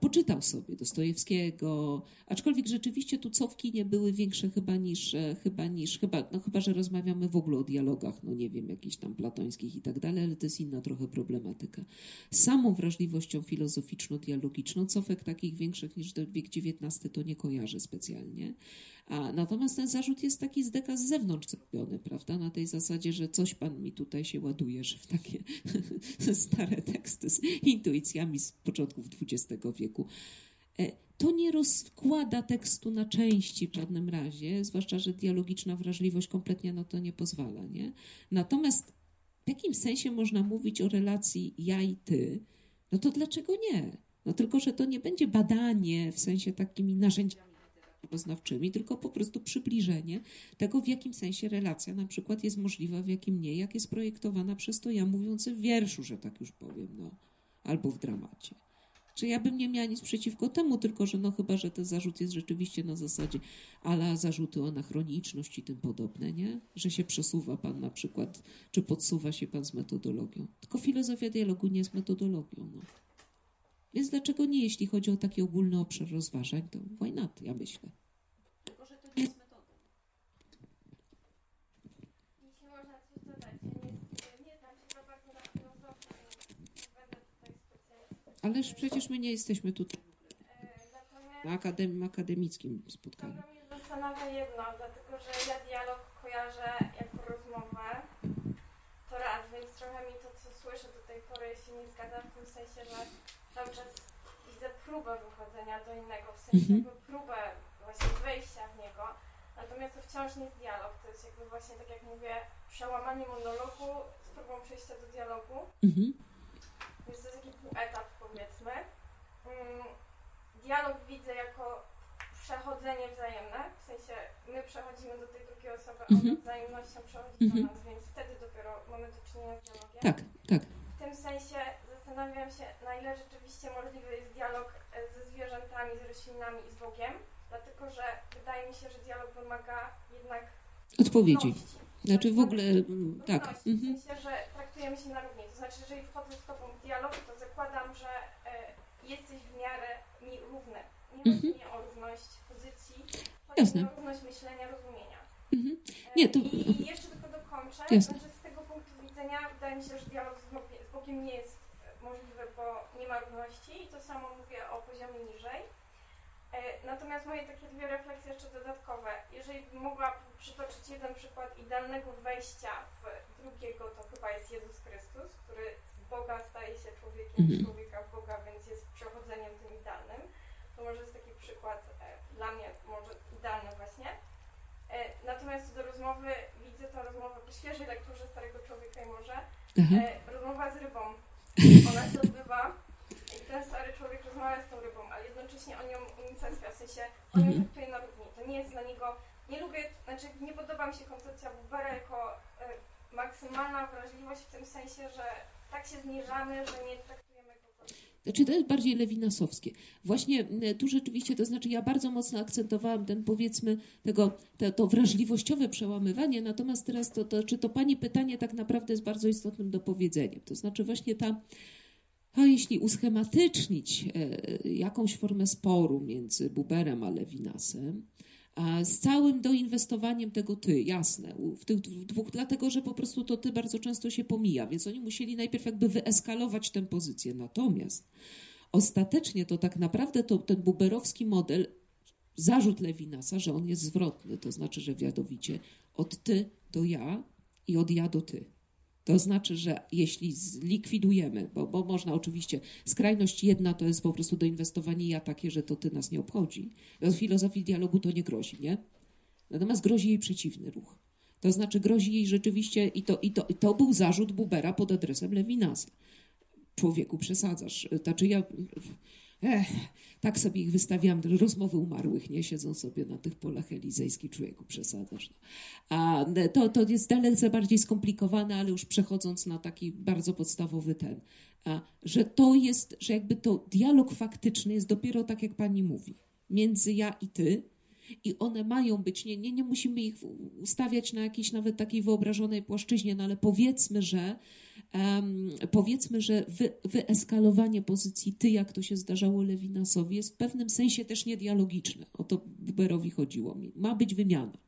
Poczytał sobie Dostojewskiego, aczkolwiek rzeczywiście tu cofki nie były większe chyba niż, e, chyba niż, chyba, no chyba, że rozmawiamy w ogóle o dialogach, no nie wiem, jakichś tam platońskich i tak dalej, ale to jest inna trochę problematyka. Samą wrażliwością filozoficzno-dialogiczną cofek takich większych niż wiek XIX to nie kojarzę specjalnie. A, natomiast ten zarzut jest taki z deka z zewnątrz zrobiony, prawda? Na tej zasadzie, że coś pan mi tutaj się ładujesz w takie stare teksty z intuicjami z początków XX wieku. E, To nie rozkłada tekstu na części w żadnym razie, zwłaszcza, że dialogiczna wrażliwość kompletnie na to nie pozwala, nie? Natomiast w jakim sensie można mówić o relacji ja i ty? No to dlaczego nie? No tylko, że to nie będzie badanie w sensie takimi narzędziami poznawczymi, tylko po prostu przybliżenie tego, w jakim sensie relacja na przykład jest możliwa, w jakim nie, jak jest projektowana przez to ja mówiący w wierszu, że tak już powiem, no, albo w dramacie. Czy ja bym nie miała nic przeciwko temu, tylko że no chyba, że ten zarzut jest rzeczywiście na zasadzie ala zarzuty o anachroniczność i tym podobne, nie? Że się przesuwa pan na przykład, czy podsuwa się pan z metodologią. Tylko filozofia dialogu nie jest metodologią, no. Więc dlaczego nie, jeśli chodzi o taki ogólny obszar rozważań, to why not, ja myślę. Tylko, że to nie jest metoda. Jeśli można coś dodać, ja nie, nie znam się za bardzo na filozofii, więc nie będę tutaj specjalistą. Ależ przecież my nie jesteśmy tutaj E, na akadem, akademickim spotkaniu. bardzo mnie zastanawia jedno, dlatego że ja dialog kojarzę jako rozmowę. To raz, więc trochę mi to, co słyszę do tej pory się nie zgadza w tym sensie, że próbę wychodzenia do innego, w sensie Mhm. jakby próbę właśnie wejścia w niego. Natomiast to wciąż nie jest dialog, to jest jakby właśnie tak jak mówię, przełamanie monologu z próbą przejścia do dialogu. Mhm. Więc to jest taki półetap powiedzmy. Mm, Dialog widzę jako przechodzenie wzajemne, w sensie my przechodzimy do tej drugiej osoby, a Mhm. ona wzajemnością przechodzi Mhm. do nas, więc wtedy dopiero mamy do czynienia z dialogiem. Tak, tak. W tym sensie zastanawiam się, na ile rzeczywiście możliwy jest dialog e, ze zwierzętami, z roślinami i z Bogiem, dlatego że wydaje mi się, że dialog wymaga jednak Odpowiedzi. równości. Znaczy w ogóle, mm, tak. Równości, Mhm. W sensie, że traktujemy się na równi. To znaczy, jeżeli wchodzę z Tobą w dialog, to zakładam, że e, jesteś w miarę mi równy. Nie chodzi Mhm. mi o równość pozycji, chodzi Jasne. o równość myślenia, rozumienia. Mhm. E, Nie, to- I, jeszcze tylko dokończę. Jasne. Znaczy, z tego punktu widzenia wydaje mi się, że dialog z Bogiem nie jest e, możliwy, bo nie ma równości i to samo mówię o poziomie niżej. E, Natomiast moje takie dwie refleksje jeszcze dodatkowe. Jeżeli bym mogła przytoczyć jeden przykład idealnego wejścia w drugiego, to chyba jest Jezus Chrystus, który z Boga staje się człowiekiem, Mhm. człowieka w Boga, więc jest przechodzeniem tym idealnym. To może jest taki przykład e, dla mnie może idealny właśnie. E, natomiast do rozmowy, widzę tę rozmowę po świeżej lekturze Starego Człowieka i Morza. E, rozmowa z rybą. Ona się odbywa i ten stary człowiek rozmawia z tą rybą, jednocześnie on ją unicestwia, w sensie on ją Mhm. traktuje na równi. To nie jest dla niego, nie lubię, znaczy nie podoba mi się koncepcja Bubera jako e, maksymalna wrażliwość w tym sensie, że tak się zniżamy, że nie traktujemy go Znaczy to jest bardziej lewinasowskie. Właśnie m, tu rzeczywiście, to znaczy ja bardzo mocno akcentowałam ten powiedzmy tego, te, to wrażliwościowe przełamywanie, natomiast teraz to, to, czy to Pani pytanie tak naprawdę jest bardzo istotnym dopowiedzeniem. To znaczy właśnie ta, a jeśli uschematycznić e, jakąś formę sporu między Buberem a Lewinasem, z całym doinwestowaniem tego ty, jasne, w tych dwóch, dlatego że po prostu to ty bardzo często się pomija, więc oni musieli najpierw jakby wyeskalować tę pozycję. Natomiast ostatecznie to tak naprawdę to ten buberowski model, zarzut Lewinasa, że on jest zwrotny, to znaczy, że wiadowicie od ty do ja i od ja do ty. To znaczy, że jeśli zlikwidujemy, bo, bo można oczywiście, skrajność jedna to jest po prostu doinwestowanie ja takie, że to ty nas nie obchodzi. W filozofii dialogu to nie grozi, nie? Natomiast grozi jej przeciwny ruch. To znaczy grozi jej rzeczywiście, i to, i to, i to był zarzut Bubera pod adresem Lewinasa. Człowieku, przesadzasz. Znaczy ja... Ech, tak sobie ich wystawiałam, rozmowy umarłych, nie? Siedzą sobie na tych polach elizejskich, człowieku, przesadzasz. No. A to, to jest dalece bardziej skomplikowane, ale już przechodząc na taki bardzo podstawowy ten, a, że to jest, że jakby to dialog faktyczny jest dopiero tak, jak pani mówi, między ja i ty, i one mają być, nie, nie, nie musimy ich ustawiać na jakiejś nawet takiej wyobrażonej płaszczyźnie, no ale powiedzmy, że em, powiedzmy, że wy, wyeskalowanie pozycji ty, jak to się zdarzało Lewinasowi, jest w pewnym sensie też niedialogiczne. O to Buberowi chodziło. Ma być wymiana.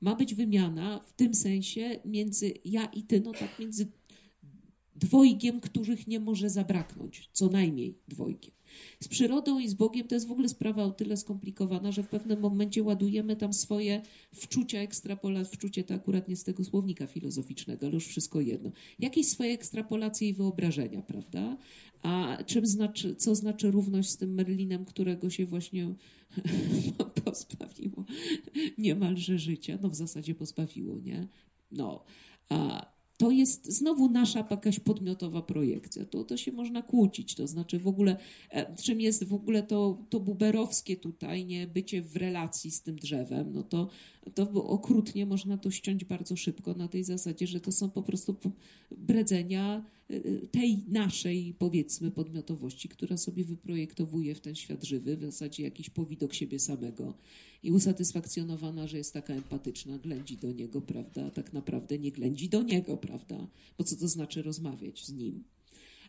Ma być wymiana w tym sensie między ja i ty, no tak między dwojgiem, których nie może zabraknąć, co najmniej dwojgiem. Z przyrodą i z Bogiem to jest w ogóle sprawa o tyle skomplikowana, że w pewnym momencie ładujemy tam swoje wczucia, ekstrapola, wczucie to akurat nie z tego słownika filozoficznego, ale już wszystko jedno. Jakieś swoje ekstrapolacje i wyobrażenia, prawda? A czym znaczy, co znaczy równość z tym Merlinem, którego się właśnie pozbawiło niemalże życia? No w zasadzie pozbawiło, nie? No, a to jest znowu nasza jakaś podmiotowa projekcja. To, to się można kłócić. To znaczy w ogóle, e, czym jest w ogóle to, to buberowskie tutaj, nie bycie w relacji z tym drzewem, no to, to okrutnie można to ściąć bardzo szybko na tej zasadzie, że to są po prostu bredzenia e, tej naszej, powiedzmy, podmiotowości, która sobie wyprojektowuje w ten świat żywy, w zasadzie jakiś powidok siebie samego i usatysfakcjonowana, że jest taka empatyczna, ględzi do niego, prawda? Tak naprawdę nie ględzi do niego, prawda? Bo co to znaczy rozmawiać z nim?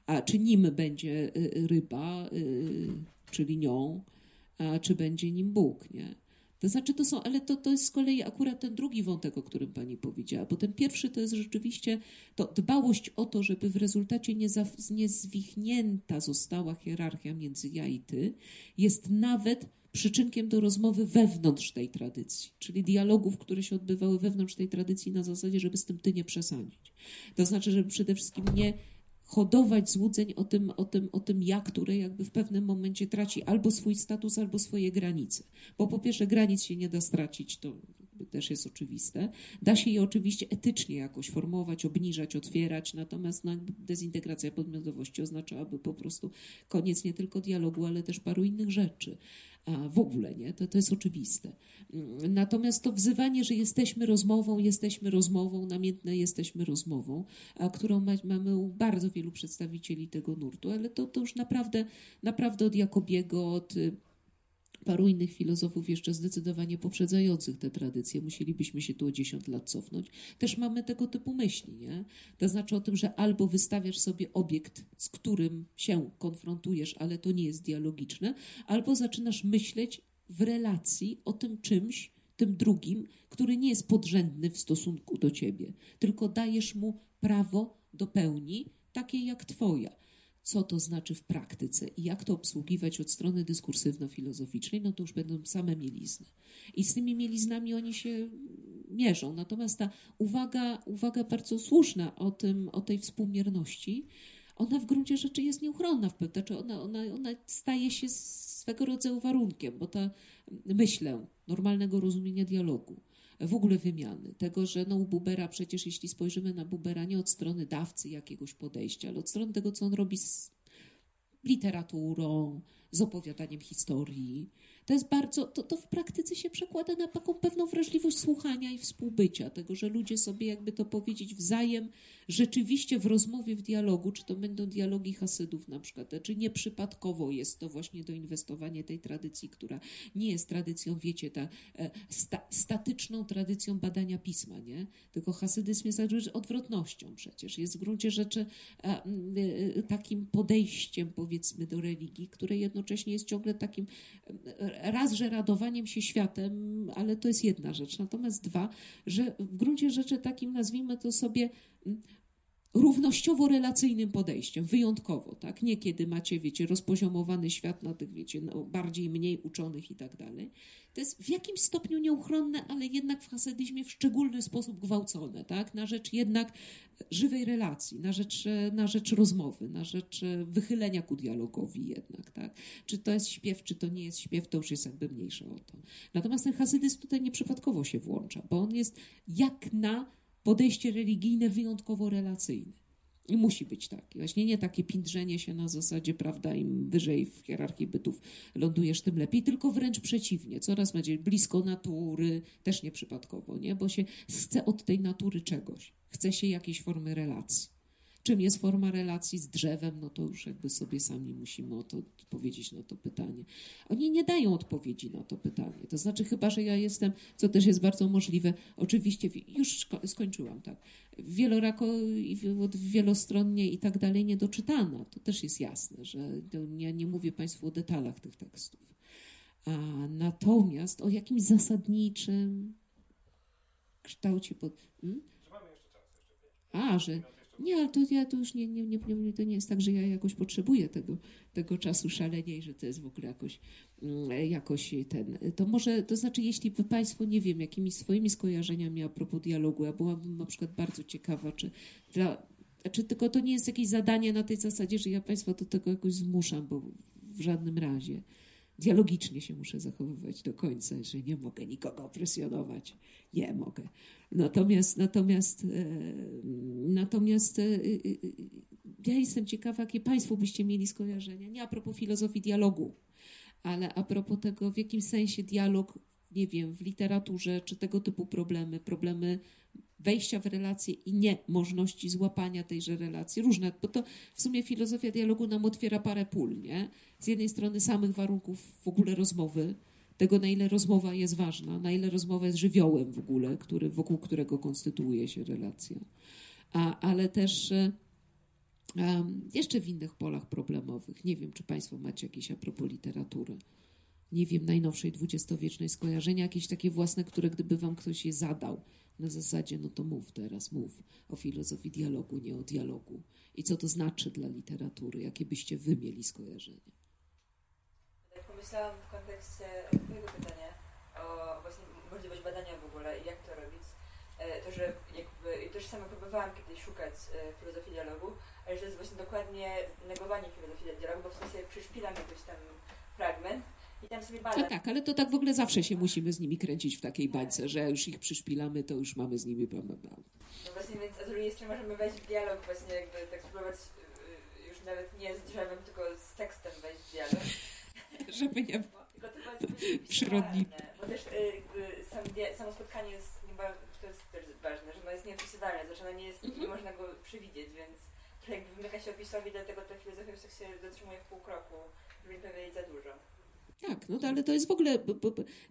A czy nim będzie y, ryba, y, czyli nią, a czy będzie nim Bóg, nie? To znaczy, to są, ale to, to jest z kolei akurat ten drugi wątek, o którym pani powiedziała, bo ten pierwszy to jest rzeczywiście to dbałość o to, żeby w rezultacie nie, za, nie zwichnięta została hierarchia między ja i ty, jest nawet przyczynkiem do rozmowy wewnątrz tej tradycji, czyli dialogów, które się odbywały wewnątrz tej tradycji na zasadzie, żeby z tym ty nie przesadzić. To znaczy, żeby przede wszystkim nie hodować złudzeń o tym, o, tym, o tym ja, które jakby w pewnym momencie traci albo swój status, albo swoje granice. Bo po pierwsze granic się nie da stracić, to też jest oczywiste. Da się je oczywiście etycznie jakoś formować, obniżać, otwierać, natomiast no, dezintegracja podmiotowości oznaczałaby po prostu koniec nie tylko dialogu, ale też paru innych rzeczy. W ogóle nie, to, to jest oczywiste. Natomiast to wzywanie, że jesteśmy rozmową, jesteśmy rozmową, namiętne jesteśmy rozmową, którą ma, mamy u bardzo wielu przedstawicieli tego nurtu, ale to, to już naprawdę, naprawdę od Jakobiego, od paru innych filozofów jeszcze zdecydowanie poprzedzających te tradycje. Musielibyśmy się tu o 10 lat cofnąć. Też mamy tego typu myśli, nie? To znaczy o tym, że albo wystawiasz sobie obiekt, z którym się konfrontujesz, ale to nie jest dialogiczne, albo zaczynasz myśleć w relacji o tym czymś, tym drugim, który nie jest podrzędny w stosunku do ciebie, tylko dajesz mu prawo do pełni, takiej jak twoja co to znaczy w praktyce i jak to obsługiwać od strony dyskursywno-filozoficznej, no to już będą same mielizny. I z tymi mieliznami oni się mierzą. Natomiast ta uwaga, uwaga bardzo słuszna o, tym, o tej współmierności, ona w gruncie rzeczy jest nieuchronna, znaczy ona, ona, ona staje się swego rodzaju warunkiem, bo ta, myślę, normalnego rozumienia dialogu, w ogóle wymiany. Tego, że no, u Bubera przecież, jeśli spojrzymy na Bubera nie od strony dawcy jakiegoś podejścia, ale od strony tego, co on robi z literaturą, z opowiadaniem historii. To jest bardzo, to, to w praktyce się przekłada na taką pewną wrażliwość słuchania i współbycia, tego, że ludzie sobie, jakby to powiedzieć, wzajem rzeczywiście w rozmowie, w dialogu, czy to będą dialogi Hasydów na przykład, czy nieprzypadkowo jest to właśnie doinwestowanie tej tradycji, która nie jest tradycją, wiecie, ta e, sta, statyczną tradycją badania pisma, nie? Tylko hasydyzm jest odwrotnością przecież. Jest w gruncie rzeczy e, takim podejściem, powiedzmy, do religii, które jednocześnie jest ciągle takim raz, że radowaniem się światem, ale to jest jedna rzecz. Natomiast dwa, że w gruncie rzeczy takim, nazwijmy to sobie, mm, równościowo-relacyjnym podejściem, wyjątkowo, tak? Nie kiedy macie, wiecie, rozpoziomowany świat na tych, wiecie, no, bardziej, mniej uczonych i tak dalej. To jest w jakimś stopniu nieuchronne, ale jednak w hasedyzmie w szczególny sposób gwałcone, tak? Na rzecz jednak żywej relacji, na rzecz, na rzecz rozmowy, na rzecz wychylenia ku dialogowi jednak, tak? Czy to jest śpiew, czy to nie jest śpiew, to już jest jakby mniejsze o to. Natomiast ten hasydyzm tutaj nieprzypadkowo się włącza, bo on jest jak na podejście religijne wyjątkowo relacyjne. I musi być taki. Właśnie nie takie pindrzenie się na zasadzie, prawda, im wyżej w hierarchii bytów lądujesz, tym lepiej, tylko wręcz przeciwnie. Coraz bardziej blisko natury, też nieprzypadkowo, nie? Bo się chce od tej natury czegoś. Chce się jakiejś formy relacji. Czym jest forma relacji z drzewem, no to już jakby sobie sami musimy o to odpowiedzieć na to pytanie. Oni nie dają odpowiedzi na to pytanie. To znaczy, chyba, że ja jestem, co też jest bardzo możliwe, oczywiście, już skończyłam, tak, wielorako, wielostronnie i tak dalej niedoczytana. To też jest jasne, że ja nie mówię Państwu o detalach tych tekstów. A natomiast o jakimś zasadniczym kształcie pod. Hmm? A, że nie, ale to ja to już nie, nie, nie, nie, to nie jest tak, że ja jakoś potrzebuję tego, tego czasu i że to jest w ogóle jakoś, mm, jakoś ten. To może, to znaczy, jeśli wy Państwo, nie wiem, jakimiś swoimi skojarzeniami a propos dialogu, ja byłabym na przykład bardzo ciekawa, czy dla, czy tylko to nie jest jakieś zadanie na tej zasadzie, że ja Państwa do tego jakoś zmuszam, bo w żadnym razie dialogicznie się muszę zachowywać do końca, że nie mogę nikogo presjonować. Nie mogę. Natomiast, natomiast, e, natomiast e, e, ja jestem ciekawa, jakie Państwo byście mieli skojarzenia. Nie a propos filozofii dialogu, ale a propos tego, w jakim sensie dialog, nie wiem, w literaturze, czy tego typu problemy, problemy wejścia w relacje i niemożności złapania tejże relacji. Różne, bo to w sumie filozofia dialogu nam otwiera parę pól, nie? Z jednej strony samych warunków w ogóle rozmowy, tego na ile rozmowa jest ważna, na ile rozmowa jest żywiołem w ogóle, który, wokół którego konstytuuje się relacja. A, ale też um, jeszcze w innych polach problemowych. Nie wiem, czy Państwo macie jakieś a propos literatury nie wiem, najnowszej dwudziestowiecznej skojarzenia, jakieś takie własne, które gdyby wam ktoś je zadał, na zasadzie, no to mów teraz, mów o filozofii dialogu, nie o dialogu. I co to znaczy dla literatury? Jakie byście wy mieli skojarzenie? Tak pomyślałam w kontekście twojego pytania o właśnie możliwość badania w ogóle i jak to robić. E, to, że jakby, i też sama próbowałam kiedyś szukać e, filozofii dialogu, ale że to jest właśnie dokładnie negowanie filozofii dialogu, bo w sensie przyszpilam jakiś tam fragment, i tam sobie No tak, ale to tak w ogóle zawsze się musimy z nimi kręcić w takiej bańce, że już ich przyszpilamy, to już mamy z nimi bla, bla, bla. No właśnie, więc z drugiej strony możemy wejść w dialog, właśnie jakby tak spróbować y, już nawet nie z drzewem, tylko z tekstem wejść w dialog. Żeby nie było tylko to przyrodni. Bo też y, y, sam, samo spotkanie jest, to jest też ważne, że ono jest nieopisywalne, zresztą nie, jest, mm -hmm. nie można go przewidzieć, więc trochę jakby wymyka się opisowi, dlatego ta filozofia już tak się zatrzymuje w pół kroku, żeby nie powiedzieć za dużo. Tak, no ale to jest w ogóle,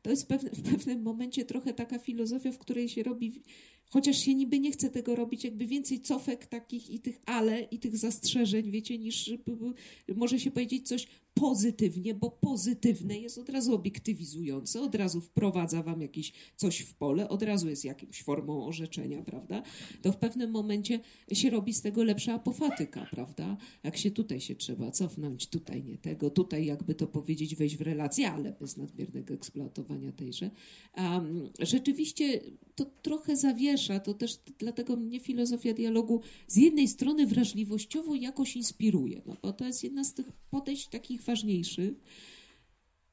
to jest w pewnym momencie trochę taka filozofia, w której się robi, chociaż się niby nie chce tego robić, jakby więcej cofek takich i tych ale, i tych zastrzeżeń, wiecie, niż może się powiedzieć coś pozytywnie, bo pozytywne jest od razu obiektywizujące, od razu wprowadza wam jakieś coś w pole, od razu jest jakimś formą orzeczenia, prawda? To w pewnym momencie się robi z tego lepsza apofatyka, prawda? Jak się tutaj się trzeba cofnąć, tutaj nie tego, tutaj jakby to powiedzieć, wejść w relację, ale bez nadmiernego eksploatowania tejże. Um, rzeczywiście to trochę zawiesza, to też dlatego mnie filozofia dialogu z jednej strony wrażliwościowo jakoś inspiruje, no bo to jest jedna z tych podejść takich ważniejszych,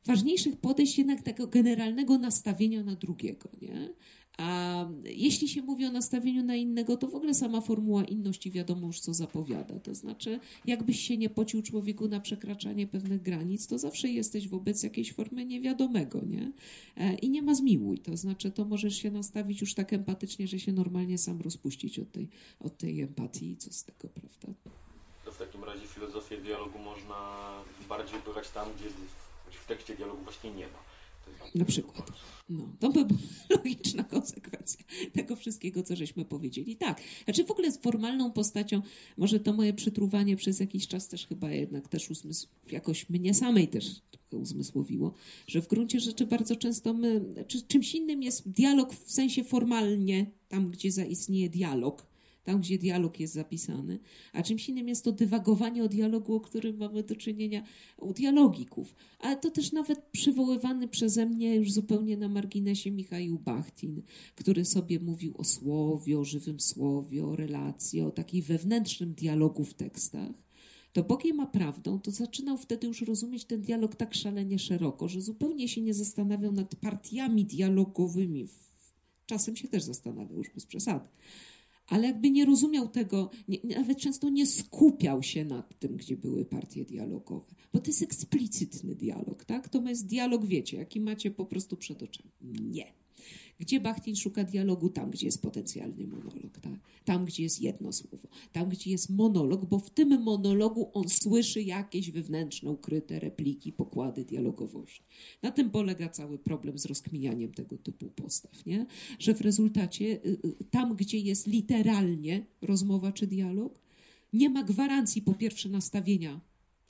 ważniejszych podejść jednak tego generalnego nastawienia na drugiego, nie? A jeśli się mówi o nastawieniu na innego, to w ogóle sama formuła inności wiadomo już co zapowiada. To znaczy, jakbyś się nie pocił człowieku na przekraczanie pewnych granic, to zawsze jesteś wobec jakiejś formy niewiadomego, nie? E, I nie ma zmiłuj. To znaczy, to możesz się nastawić już tak empatycznie, że się normalnie sam rozpuścić od tej, od tej empatii. Co z tego, prawda? To w takim razie filozofię dialogu można bardziej pływać tam, gdzie w tekście dialogu właśnie nie ma. Na przykład. No, to by była logiczna konsekwencja tego wszystkiego, co żeśmy powiedzieli. Tak, znaczy w ogóle z formalną postacią, może to moje przytruwanie przez jakiś czas też chyba jednak też uzmysł, jakoś mnie samej też trochę uzmysłowiło, że w gruncie rzeczy bardzo często my, czy, czymś innym jest dialog w sensie formalnie, tam gdzie zaistnieje dialog, tam gdzie dialog jest zapisany, a czymś innym jest to dywagowanie o dialogu, o którym mamy do czynienia u dialogików. Ale to też nawet przywoływany przeze mnie już zupełnie na marginesie Michał Bachtin, który sobie mówił o słowie, o żywym słowie, o relacji, o takiej wewnętrznym dialogu w tekstach to Bogiem a prawdą, to zaczynał wtedy już rozumieć ten dialog tak szalenie szeroko, że zupełnie się nie zastanawiał nad partiami dialogowymi. Czasem się też zastanawiał, już bez przesady ale jakby nie rozumiał tego, nie, nawet często nie skupiał się nad tym, gdzie były partie dialogowe, bo to jest eksplicytny dialog, tak? To jest dialog, wiecie, jaki macie po prostu przed oczami. Nie. Gdzie Bachtin szuka dialogu? Tam, gdzie jest potencjalny monolog, tak? tam, gdzie jest jedno słowo, tam, gdzie jest monolog, bo w tym monologu on słyszy jakieś wewnętrzne, ukryte repliki, pokłady dialogowości. Na tym polega cały problem z rozkminianiem tego typu postaw, nie? że w rezultacie y, y, tam, gdzie jest literalnie rozmowa czy dialog, nie ma gwarancji po pierwsze nastawienia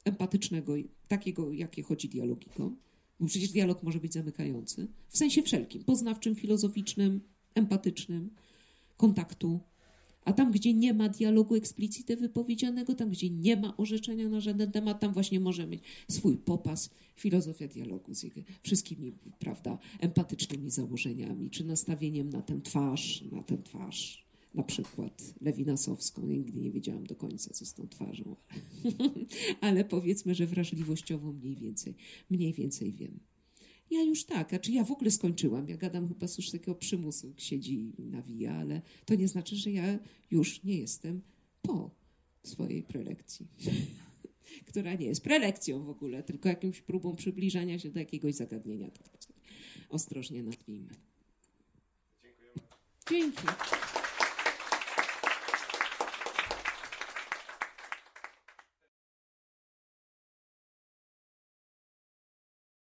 empatycznego, takiego, jakie chodzi dialogikom, bo przecież dialog może być zamykający, w sensie wszelkim, poznawczym, filozoficznym, empatycznym, kontaktu. A tam, gdzie nie ma dialogu eksplicite wypowiedzianego, tam, gdzie nie ma orzeczenia na żaden temat, tam właśnie może mieć swój popas filozofia dialogu z jego wszystkimi, prawda, empatycznymi założeniami, czy nastawieniem na tę twarz, na tę twarz, na przykład Lewinasowską. Nigdy nie wiedziałam do końca, co z tą twarzą, ale, ale powiedzmy, że wrażliwościowo mniej więcej, mniej więcej wiem. Ja już tak, znaczy ja w ogóle skończyłam. Ja gadam chyba z już takiego przymusu, siedzi i nawija, ale to nie znaczy, że ja już nie jestem po swojej prelekcji. Która nie jest prelekcją w ogóle, tylko jakimś próbą przybliżania się do jakiegoś zagadnienia. Tak ostrożnie nazwijmy. Dziękujemy. Dzięki.